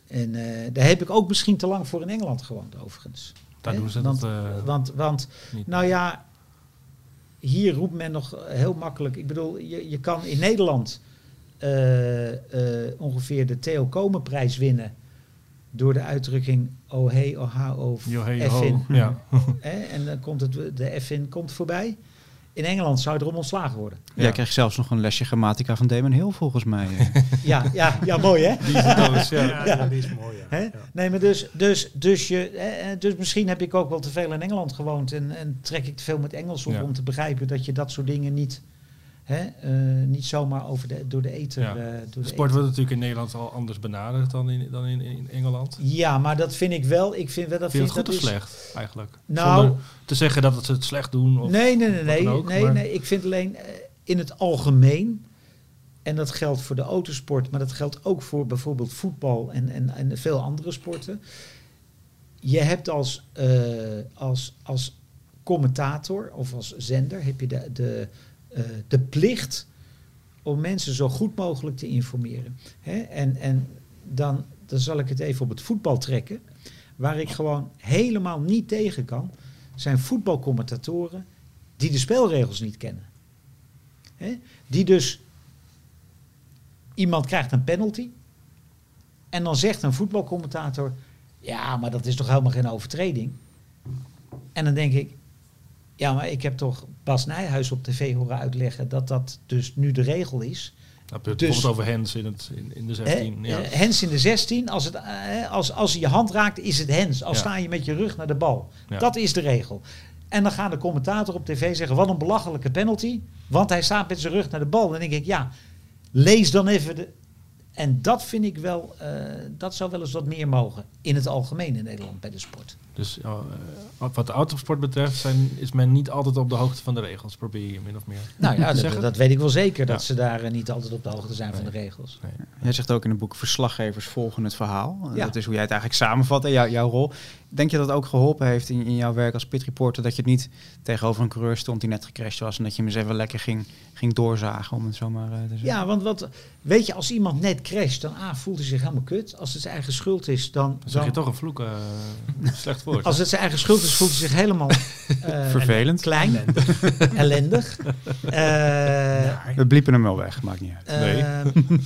En eh, daar heb ik ook misschien te lang voor in Engeland gewoond, overigens. Daar doen ze want, dat eh, want, want, nou ja, hier roept men nog heel makkelijk. Ik bedoel, je, je kan in Nederland eh, eh, ongeveer de Theo Komen-prijs winnen. Door de uitdrukking oh hey, oh ha, oh Yo, hey, F ho. in. Ja. En dan komt het, de F in komt voorbij. In Engeland zou je erom ontslagen worden. Jij kreeg zelfs nog een lesje grammatica van Damon Hill volgens mij. eh. Ja, ja, ja mooi hè? Die is doos, ja. Ja, ja, die is mooi. Ja. Hè? Ja. Nee, maar dus, dus, dus, je, eh, eh, dus misschien heb ik ook wel te veel in Engeland gewoond en, en trek ik te veel met Engels op Ja. om te begrijpen dat je dat soort dingen niet, hè, eh, niet zomaar over de, door de. Ja. eh, door De sport wordt natuurlijk in Nederland al anders benaderd dan in, dan in, in Engeland. Ja, maar dat vind ik wel. Ik vind wel dat Vind het goed of dat is- slecht, eigenlijk? Nou- Zonder te zeggen dat ze het slecht doen. Of, Nee, nee, nee, nee. ook, nee, maar- nee. Ik vind alleen eh, in het algemeen. En dat geldt voor de autosport, maar dat geldt ook voor bijvoorbeeld voetbal en, en, en veel andere sporten. Je hebt als, als, als commentator of als zender heb je de, de, eh, de plicht om mensen zo goed mogelijk te informeren. Hè? En, en dan, dan zal ik het even op het voetbal trekken. Waar ik gewoon helemaal niet tegen kan, zijn voetbalcommentatoren die de spelregels niet kennen. Hè? Die dus iemand krijgt een penalty en dan zegt een voetbalcommentator: ja, maar dat is toch helemaal geen overtreding. En dan denk ik: ja, maar ik heb toch Bas Nijhuis op tv horen uitleggen dat dat dus nu de regel is. Het Dus- bijvoorbeeld over Hens in, het, in, in de 16. Hè? ja. Eh, Hens in de 16, als, het, eh, als, als hij je hand raakt, is het hens. Al Ja. sta je met je rug naar de bal. Ja. Dat is de regel. En dan gaat de commentator op tv zeggen, wat een belachelijke penalty. Want hij staat met zijn rug naar de bal. Dan denk ik, ja, lees dan even de... En dat vind ik wel, eh, dat zou wel eens wat meer mogen. In het algemeen in Nederland bij de sport. Dus eh, wat de autosport betreft zijn, is men niet altijd op de hoogte van de regels, probeer je min of meer. Nou ja, dat, zeggen. dat weet ik wel zeker. Dat Ja. ze daar eh, niet altijd op de hoogte zijn van de regels. Nee. Jij zegt ook in het boek verslaggevers volgen het verhaal. Ja. Dat is hoe jij het eigenlijk samenvat jou- jouw rol. Denk je dat het ook geholpen heeft in, in jouw werk als pitreporter... dat je het niet tegenover een coureur stond die net gecrashed was... en dat je hem eens even lekker ging, ging doorzagen, om het zo maar eh, te zeggen? Ja, want wat, weet je, als iemand net crasht, dan ah, voelt hij zich helemaal kut. Als het zijn eigen schuld is, dan... Dan zeg je toch een vloek, eh, slecht woord. als het zijn eigen schuld is, voelt hij zich helemaal eh, Vervelend. klein, ellendig. Eh, We bliepen hem wel weg, maakt niet uit. Nee. eh,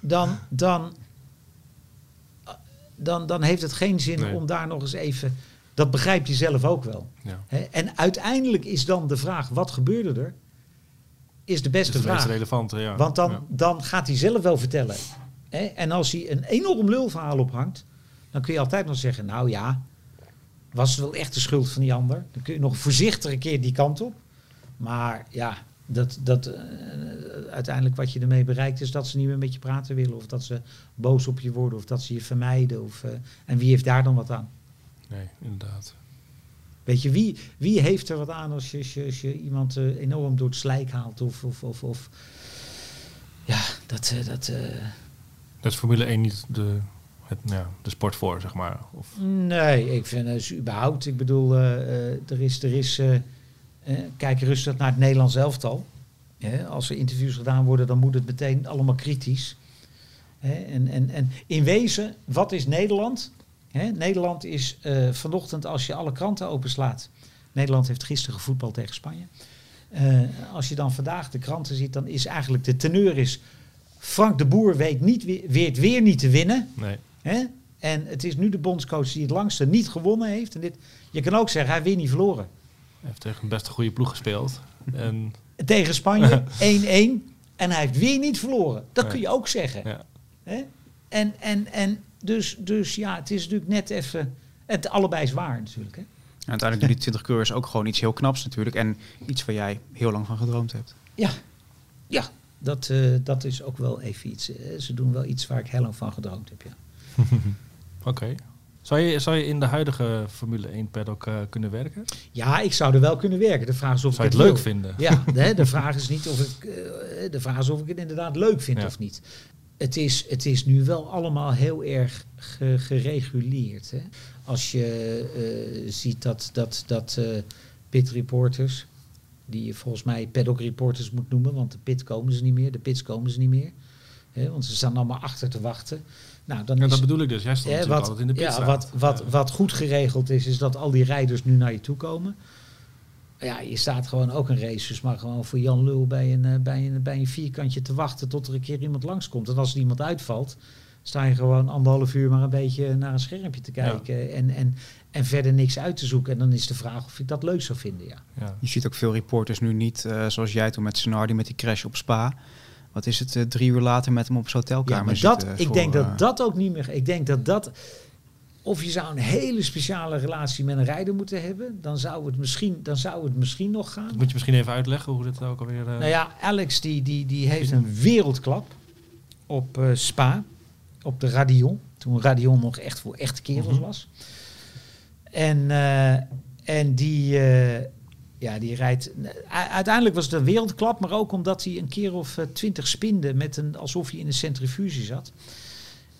dan, dan, dan, dan heeft het geen zin Nee. om daar nog eens even... Dat begrijp je zelf ook wel. ja. En uiteindelijk is dan de vraag, wat gebeurde er? Is de is beste meest vraag. relevante, ja. Want dan, Ja. dan gaat hij zelf wel vertellen. Hè? En als hij een enorm lulverhaal ophangt, dan kun je altijd nog zeggen: Nou ja, was het wel echt de schuld van die ander? Dan kun je nog voorzichtig een keer die kant op. Maar ja, dat, dat, eh, uiteindelijk wat je ermee bereikt is dat ze niet meer met je praten willen. Of dat ze boos op je worden. Of dat ze je vermijden. Of, eh, en wie heeft daar dan wat aan? Nee, inderdaad. Weet je, wie, wie heeft er wat aan als je, als je, als je iemand eh, enorm door het slijk haalt? Of, of, of, of ja, dat, dat, Dat is Formule 1 niet de, het, ja, de sport voor, zeg maar. Of, Nee, ik vind het überhaupt. Ik bedoel, er is. Er is kijk rustig naar het Nederlands elftal. Hè, als er interviews gedaan worden, dan moet het meteen allemaal kritisch. Hè, en, en, en in wezen, wat is Nederland? Hè, Nederland is eh, vanochtend, als je alle kranten openslaat. Nederland heeft gisteren gevoetbald tegen Spanje. Eh, als je dan vandaag de kranten ziet, dan is eigenlijk de teneur is... Frank de Boer weet, niet, weer- weet weer niet te winnen. nee. Hè? En het is nu de bondscoach die het langste niet gewonnen heeft. En dit, je kan ook zeggen, hij weer niet verloren. Hij heeft tegen een best een goede ploeg gespeeld. En Tegen Spanje 1-1 en hij heeft weer niet verloren. Dat Nee. kun je ook zeggen. ja, Hè? En, en, en dus, dus ja, het is natuurlijk net even... Het allebei is waar natuurlijk. Hè? En uiteindelijk doen die 20 coureurs ook gewoon iets heel knaps natuurlijk. En iets waar jij heel lang van gedroomd hebt. Ja, ja dat, eh, dat is ook wel even iets. ze doen wel iets waar ik heel lang van gedroomd heb. Ja. oké. Zou, je, zou je in de huidige Formule 1 paddock eh, kunnen werken? ja, ik zou er wel kunnen werken. De vraag is of Zou ik het leuk vinden? Ja, de, de vraag is niet of ik, eh, de vraag is of ik het inderdaad leuk vind Ja. of niet. Het is, het is nu wel allemaal heel erg ge- gereguleerd. Hè? Als je eh, ziet dat, dat, dat eh, pit reporters, die je volgens mij paddock reporters moet noemen, want de pit komen ze niet meer, de pits komen ze niet meer. Hè? Want ze staan allemaal achter te wachten. Nou, dan Ja, is, dat bedoel ik dus. Jij stond ja, wat, altijd in de ja, pitstraat. wat, wat, Ja. wat goed geregeld is, is dat al die rijders nu naar je toe komen. Ja, je staat gewoon ook een race, dus maar gewoon voor Jan Lul bij een, eh, bij, een, bij een vierkantje te wachten tot er een keer iemand langskomt. En als er iemand uitvalt, sta je gewoon anderhalf uur maar een beetje naar een schermpje te kijken en, en, en verder niks uit te zoeken. En dan is de vraag of ik dat leuk zou vinden, ja. Ja. Je ziet ook veel reporters nu niet, eh, zoals jij toen met Senardi met die crash op Spa. Wat is het, eh, drie uur later met hem op zijn hotelkamer Ja, maar dat, zitten ik voor, denk eh, dat dat ook niet meer. Ik denk dat dat. Of je zou een hele speciale relatie met een rijder moeten hebben, dan zou het misschien, dan zou het misschien nog gaan. Dat moet je misschien even uitleggen hoe dit ook alweer... eh, Nou ja, Alex die, die, die heeft een wereldklap op eh, Spa, op de Radion. Toen Radion nog echt voor echte kerels Mhm. was. En, eh, en die, eh, ja, die rijdt... u- Uiteindelijk was het een wereldklap, maar ook omdat hij een keer of eh, twintig spinde met een, alsof hij in een centrifuge zat.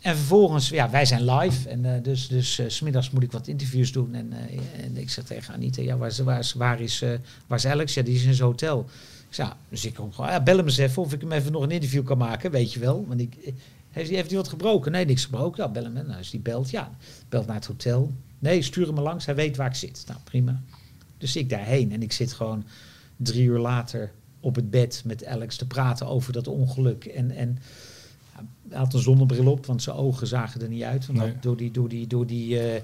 En vervolgens, ja, wij zijn live. En eh, dus, dus eh, 's smiddags moet ik wat interviews doen. En, eh, en ik zeg tegen Anita, ja, waar, is, waar, is, waar, is, eh, Alex? Ja, die is in zijn hotel. Ik zeg, ja, dus ik kom gewoon, ja, bel hem eens even of ik hem even nog een interview kan maken, weet je wel. Want ik, eh, heeft, heeft hij wat gebroken? Nee, niks gebroken. Ja, bel hem. Nou, als die belt, ja, belt naar het hotel. Nee, stuur hem maar langs, hij weet waar ik zit. Nou, prima. Dus ik daarheen en ik zit gewoon drie uur later op het bed met Alex te praten over dat ongeluk. En, en hij had een zonnebril op, want zijn ogen zagen er niet uit. Want Nee. door die, door die, door die eh,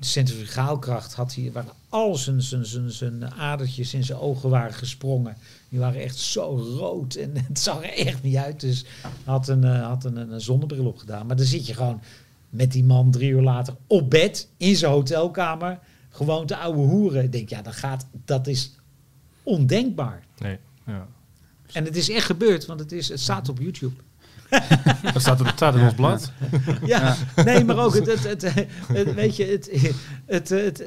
centrifugaalkracht had hij, waren al zijn, zijn, zijn, zijn adertjes in zijn ogen waren gesprongen. Die waren echt zo rood en het zag er echt niet uit. Dus hij had een, eh, had een, een zonnebril op gedaan. Maar dan zit je gewoon met die man drie uur later op bed in zijn hotelkamer. Gewoon te ouwe hoeren. Ik denk, ja, dat gaat, dat is ondenkbaar. Nee, ja. En het is echt gebeurd, want het, is, het staat op YouTube. Dat staat, het staat in ons blad. Ja, nee, maar ook het, het, het, het- weet je, het, het, het,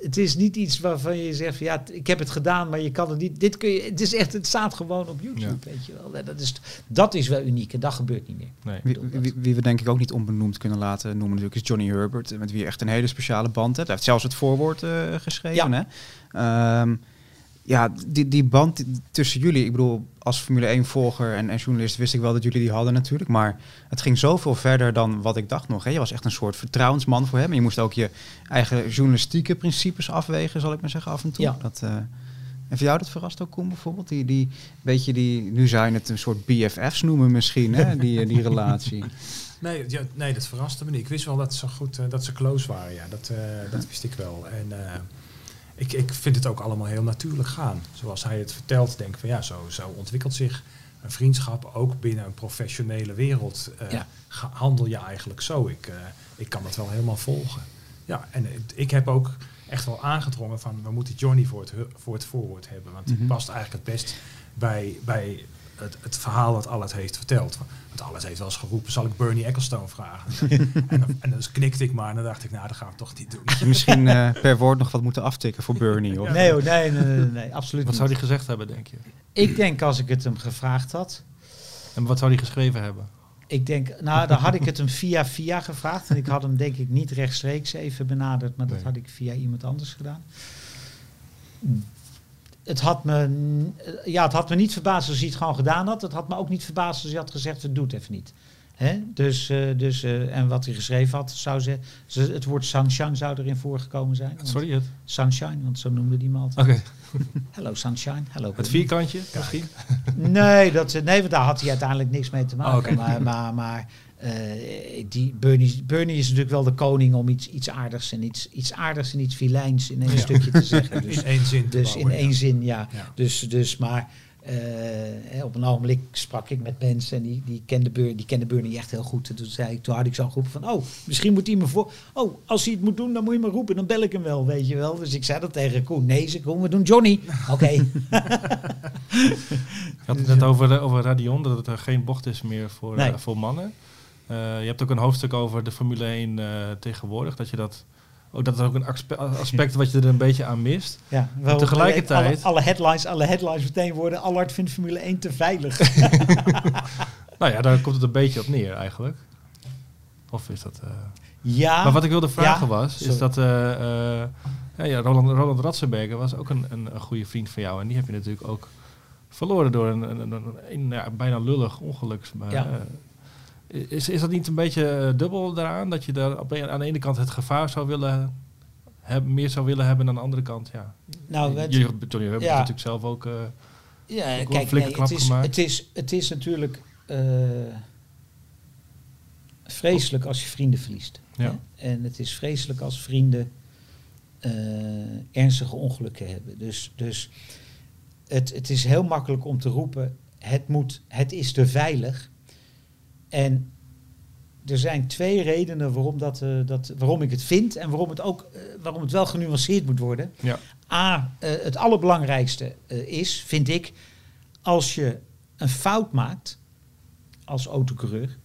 het is niet iets waarvan je zegt, van, ja, ik heb het gedaan, maar je kan het niet. Dit kun je, het is echt, het staat gewoon op YouTube, weet je wel. Dat is, dat is wel uniek en dat gebeurt niet meer. Nee. Wie, wie, wie we denk ik ook niet onbenoemd kunnen laten noemen natuurlijk is Johnny Herbert, eh, met wie je echt een hele speciale band hebt. Hij heeft zelfs het voorwoord eh, geschreven. Ja. Hè? Ehm, ja, die, die band tussen jullie, ik bedoel, als Formule 1-volger en, en journalist wist ik wel dat jullie die hadden natuurlijk. Maar het ging zoveel verder dan wat ik dacht nog. Hè? Je was echt een soort vertrouwensman voor hem. En je moest ook je eigen journalistieke principes afwegen, zal ik maar zeggen, af en toe. Ja. Dat, eh, en voor jou dat verrast ook, Koen, bijvoorbeeld? Die, die, beetje die, nu zou je het een soort BFF's noemen misschien, hè? Die, eh, die relatie. Nee, ja, nee, dat verraste me niet. Ik wist wel dat ze goed, eh, dat ze close waren. Ja, dat, eh, dat wist ik wel. En eh, ik, ik vind het ook allemaal heel natuurlijk gaan. Zoals hij het vertelt, denk ik van ja, zo, zo ontwikkelt zich een vriendschap ook binnen een professionele wereld. eh, Ja. handel je eigenlijk zo. Ik, eh, ik kan dat wel helemaal volgen. Ja, en het- ik heb ook echt wel aangedrongen van we moeten Johnny voor het, voor het voorwoord hebben. Want Mhm. die past eigenlijk het best bij, bij het, het verhaal wat Allet heeft verteld. Want Allet heeft wel eens geroepen, zal ik Bernie Ecclestone vragen? en, dan, en dan knikte ik maar en dan dacht ik, nou, dat gaan we toch niet doen. Misschien eh, per woord nog wat moeten aftikken voor Bernie? Of? Nee hoor, nee, nee, nee, nee, absoluut Wat niet. zou hij gezegd hebben, denk je? Ik denk als ik het hem gevraagd had, En wat zou hij geschreven hebben? ik denk, nou dan had ik het hem via via gevraagd. En ik had hem denk ik niet rechtstreeks even benaderd, maar dat had ik via iemand anders gedaan. Het had, me, ja, het had me niet verbaasd als hij het gewoon gedaan had. Het had me ook niet verbaasd als hij had gezegd, het doet even niet. Hè? Dus, eh, dus, eh, en wat hij geschreven had, zou ze, het woord sunshine zou erin voorgekomen zijn. Sorry, het, Sunshine, want zo noemde die me altijd. Oké, Hello sunshine, hello. het vierkantje misschien? Nee, dat, nee, want daar had hij uiteindelijk niks mee te maken. Oh, oké. Maar, maar, maar eh, die Bernie, Bernie is natuurlijk wel de koning om iets, iets aardigs en iets, iets aardigs en iets vilijns in één Ja. stukje te zeggen. Dus, in één zin dus in bouwen, ja. één zin, ja. Ja. Dus, dus maar eh, hè, op een ogenblik sprak ik met mensen en die, die, kende Bernie, die kende Bernie echt heel goed. En toen, zei ik, toen had ik zo geroepen van, oh, misschien moet hij me voor... Oh, als hij het moet doen, dan moet je me roepen, dan bel ik hem wel, weet je wel. Dus ik zei dat tegen Koen. Nee, ze komen, we doen Johnny. Oké. Je had het net over, over Radion, dat het er geen bocht is meer voor, Nee. eh, voor mannen. Eh, je hebt ook een hoofdstuk over de Formule 1 eh, tegenwoordig. Dat je dat, ook, dat is ook een aspe- aspect wat je er een beetje aan mist. Ja, wel tegelijkertijd- Alle, alle headlines, alle headlines meteen worden. Allard vindt Formule 1 te veilig. Nou ja, daar komt het een beetje op neer eigenlijk. Of is dat... eh, ja, Maar wat ik wilde vragen ja, was, sorry. is dat ja, ja, Roland, Roland Ratzenberger was ook een, een, een goede vriend van jou. En die heb je natuurlijk ook verloren door een, een, een, een- een, ja, bijna lullig ongeluk. Maar, Ja. Is, is dat niet een beetje eh, dubbel daaraan? Dat je daar op, een- aan de ene kant het gevaar zou willen hebben, meer zou willen hebben, en aan de andere kant, ja. nou, het, Jullie, Johnny, we hebben ja. natuurlijk zelf ook... eh, ja, ook kijk, nee, het, is, gemaakt. het, is, het is natuurlijk eh, vreselijk als je vrienden verliest. Ja. Hè? En het is vreselijk als vrienden ernstige ongelukken hebben. Dus, dus het, het is heel makkelijk om te roepen, het, moet, het is te veilig. En er zijn twee redenen waarom, dat, eh, dat, waarom ik het vind en waarom het, ook, eh, waarom het wel genuanceerd moet worden. ja. A, eh, het allerbelangrijkste is, vind ik, als je een fout maakt als autocoureur,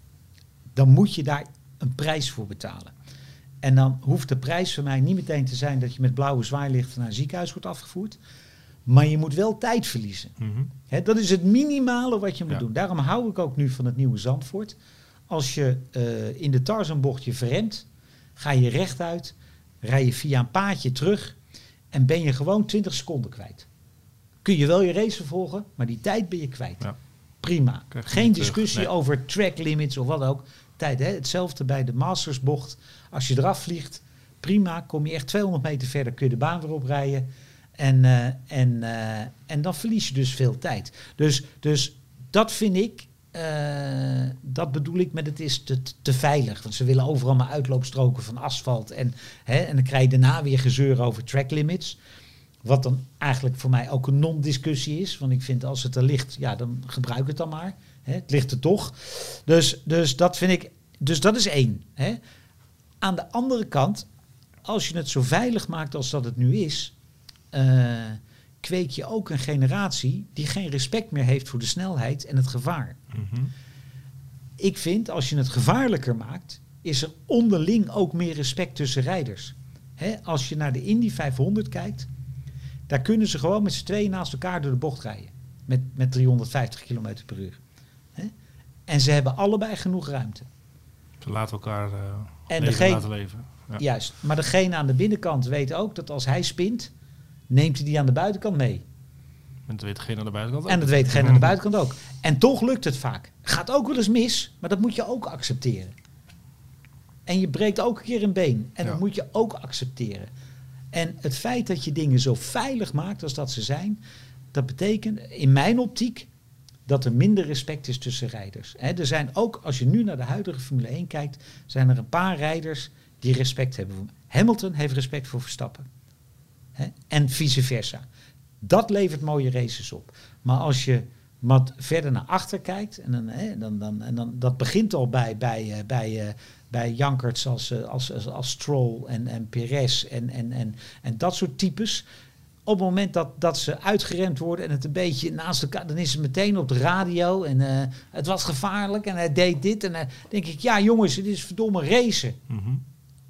dan moet je daar een prijs voor betalen. En dan hoeft de prijs voor mij niet meteen te zijn dat je met blauwe zwaailichten naar een ziekenhuis wordt afgevoerd. Maar je moet wel tijd verliezen. Mhm. Dat is het minimale wat je moet Ja. doen. Daarom hou ik ook nu van het nieuwe Zandvoort. Als je eh, in de Tarzanbocht je verremt, ga je rechtuit, rij je via een paadje terug en ben je gewoon 20 seconden kwijt. Kun je wel je race vervolgen, maar die tijd ben je kwijt. Ja. Prima. Geen discussie nee. over track limits of wat ook. Tijd, hè? Hetzelfde bij de Mastersbocht. Als je eraf vliegt, prima. Kom je echt 200 meter verder, kun je de baan weer oprijden. En, eh, en, eh, en dan verlies je dus veel tijd. Dus, dus dat vind ik, eh, dat bedoel ik met het is te, te veilig. Want ze willen overal maar uitloopstroken van asfalt. En, hè, en dan krijg je daarna weer gezeur over track limits. Wat dan eigenlijk voor mij ook een non-discussie is. Want ik vind als het er ligt, ja, dan gebruik het dan maar. Hè, het ligt er toch. Dus, dus dat vind ik. Dus dat is één. Hè. Aan de andere kant, als je het zo veilig maakt als dat het nu is, eh, kweek je ook een generatie die geen respect meer heeft voor de snelheid en het gevaar. Mhm. Ik vind, als je het gevaarlijker maakt, is er onderling ook meer respect tussen rijders. Hè, als je naar de Indy 500 kijkt, daar kunnen ze gewoon met z'n tweeën naast elkaar door de bocht rijden. Met, met 350 km per uur. Hè? En ze hebben allebei genoeg ruimte. Ze laten elkaar eh En leven degene- laten leven. Ja. Juist. Maar degene aan de binnenkant weet ook dat als hij spint, neemt hij die aan de buitenkant mee. En dat weet degene aan de buitenkant En dat weet degene aan de buitenkant ook. En toch lukt het vaak. Gaat ook wel eens mis, maar dat moet je ook accepteren. En je breekt ook een keer een been. En dat moet je ook accepteren. En het feit dat je dingen zo veilig maakt als dat ze zijn, dat betekent in mijn optiek dat er minder respect is tussen rijders. Hè, er zijn ook, als je nu naar de huidige Formule 1 kijkt, zijn er een paar rijders die respect hebben. Hamilton heeft respect voor Verstappen. Hè, en vice versa. Dat levert mooie races op. Maar als je wat verder naar achter kijkt, en dan, hè, dan, dan, en dan, dat begint al bij, bij, eh, bij, eh, bij Jankerts als, eh, als, als, als Stroll en, en Perez en, en, en, en dat soort types. op het moment dat, dat ze uitgeremd worden en het een beetje naast elkaar, dan is het meteen op de radio en het was gevaarlijk en hij deed dit. En dan denk ik, ja jongens, het is verdomme racen. Mhm.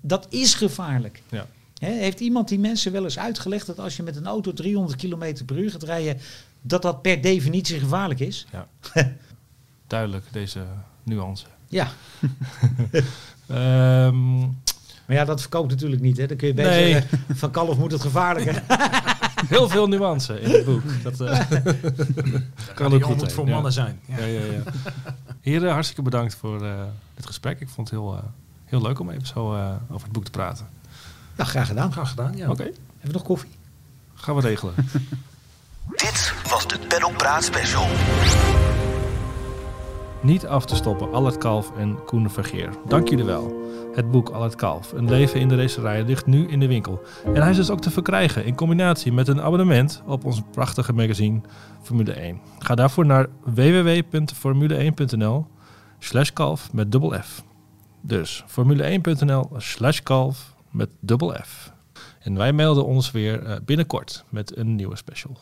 Dat is gevaarlijk. Ja. Hè, heeft iemand die mensen wel eens uitgelegd dat als je met een auto 300 km per uur gaat rijden, dat dat per definitie gevaarlijk is? Duidelijk, deze nuance. Ja. Ehm, Maar ja, dat verkoopt natuurlijk niet. Hè. Dan kun je beter Nee. zeggen, van kalf moet het gevaarlijker. heel veel nuance in het boek. Dat eh, kan ook goed moet voor ja. mannen zijn. Ja. Ja, ja, ja. Heren, hartstikke bedankt voor eh, dit gesprek. Ik vond het heel, eh, heel leuk om even zo eh, over het boek te praten. Ja, graag gedaan. Graag gedaan, ja. Oké, Hebben we nog koffie? gaan we regelen. Dit was de Paddock Praat Special. Niet af te stoppen, Allard Kalf en Koen Vergeer. Dank jullie wel. Het boek Allard Kalf, Een leven in de racerij, ligt nu in de winkel. En hij is dus ook te verkrijgen in combinatie met een abonnement op ons prachtige magazine Formule 1. Ga daarvoor naar www.formule1.nl slash kalf met dubbel F. Dus formule1.nl slash kalf met dubbel F. En wij melden ons weer eh, binnenkort met een nieuwe special.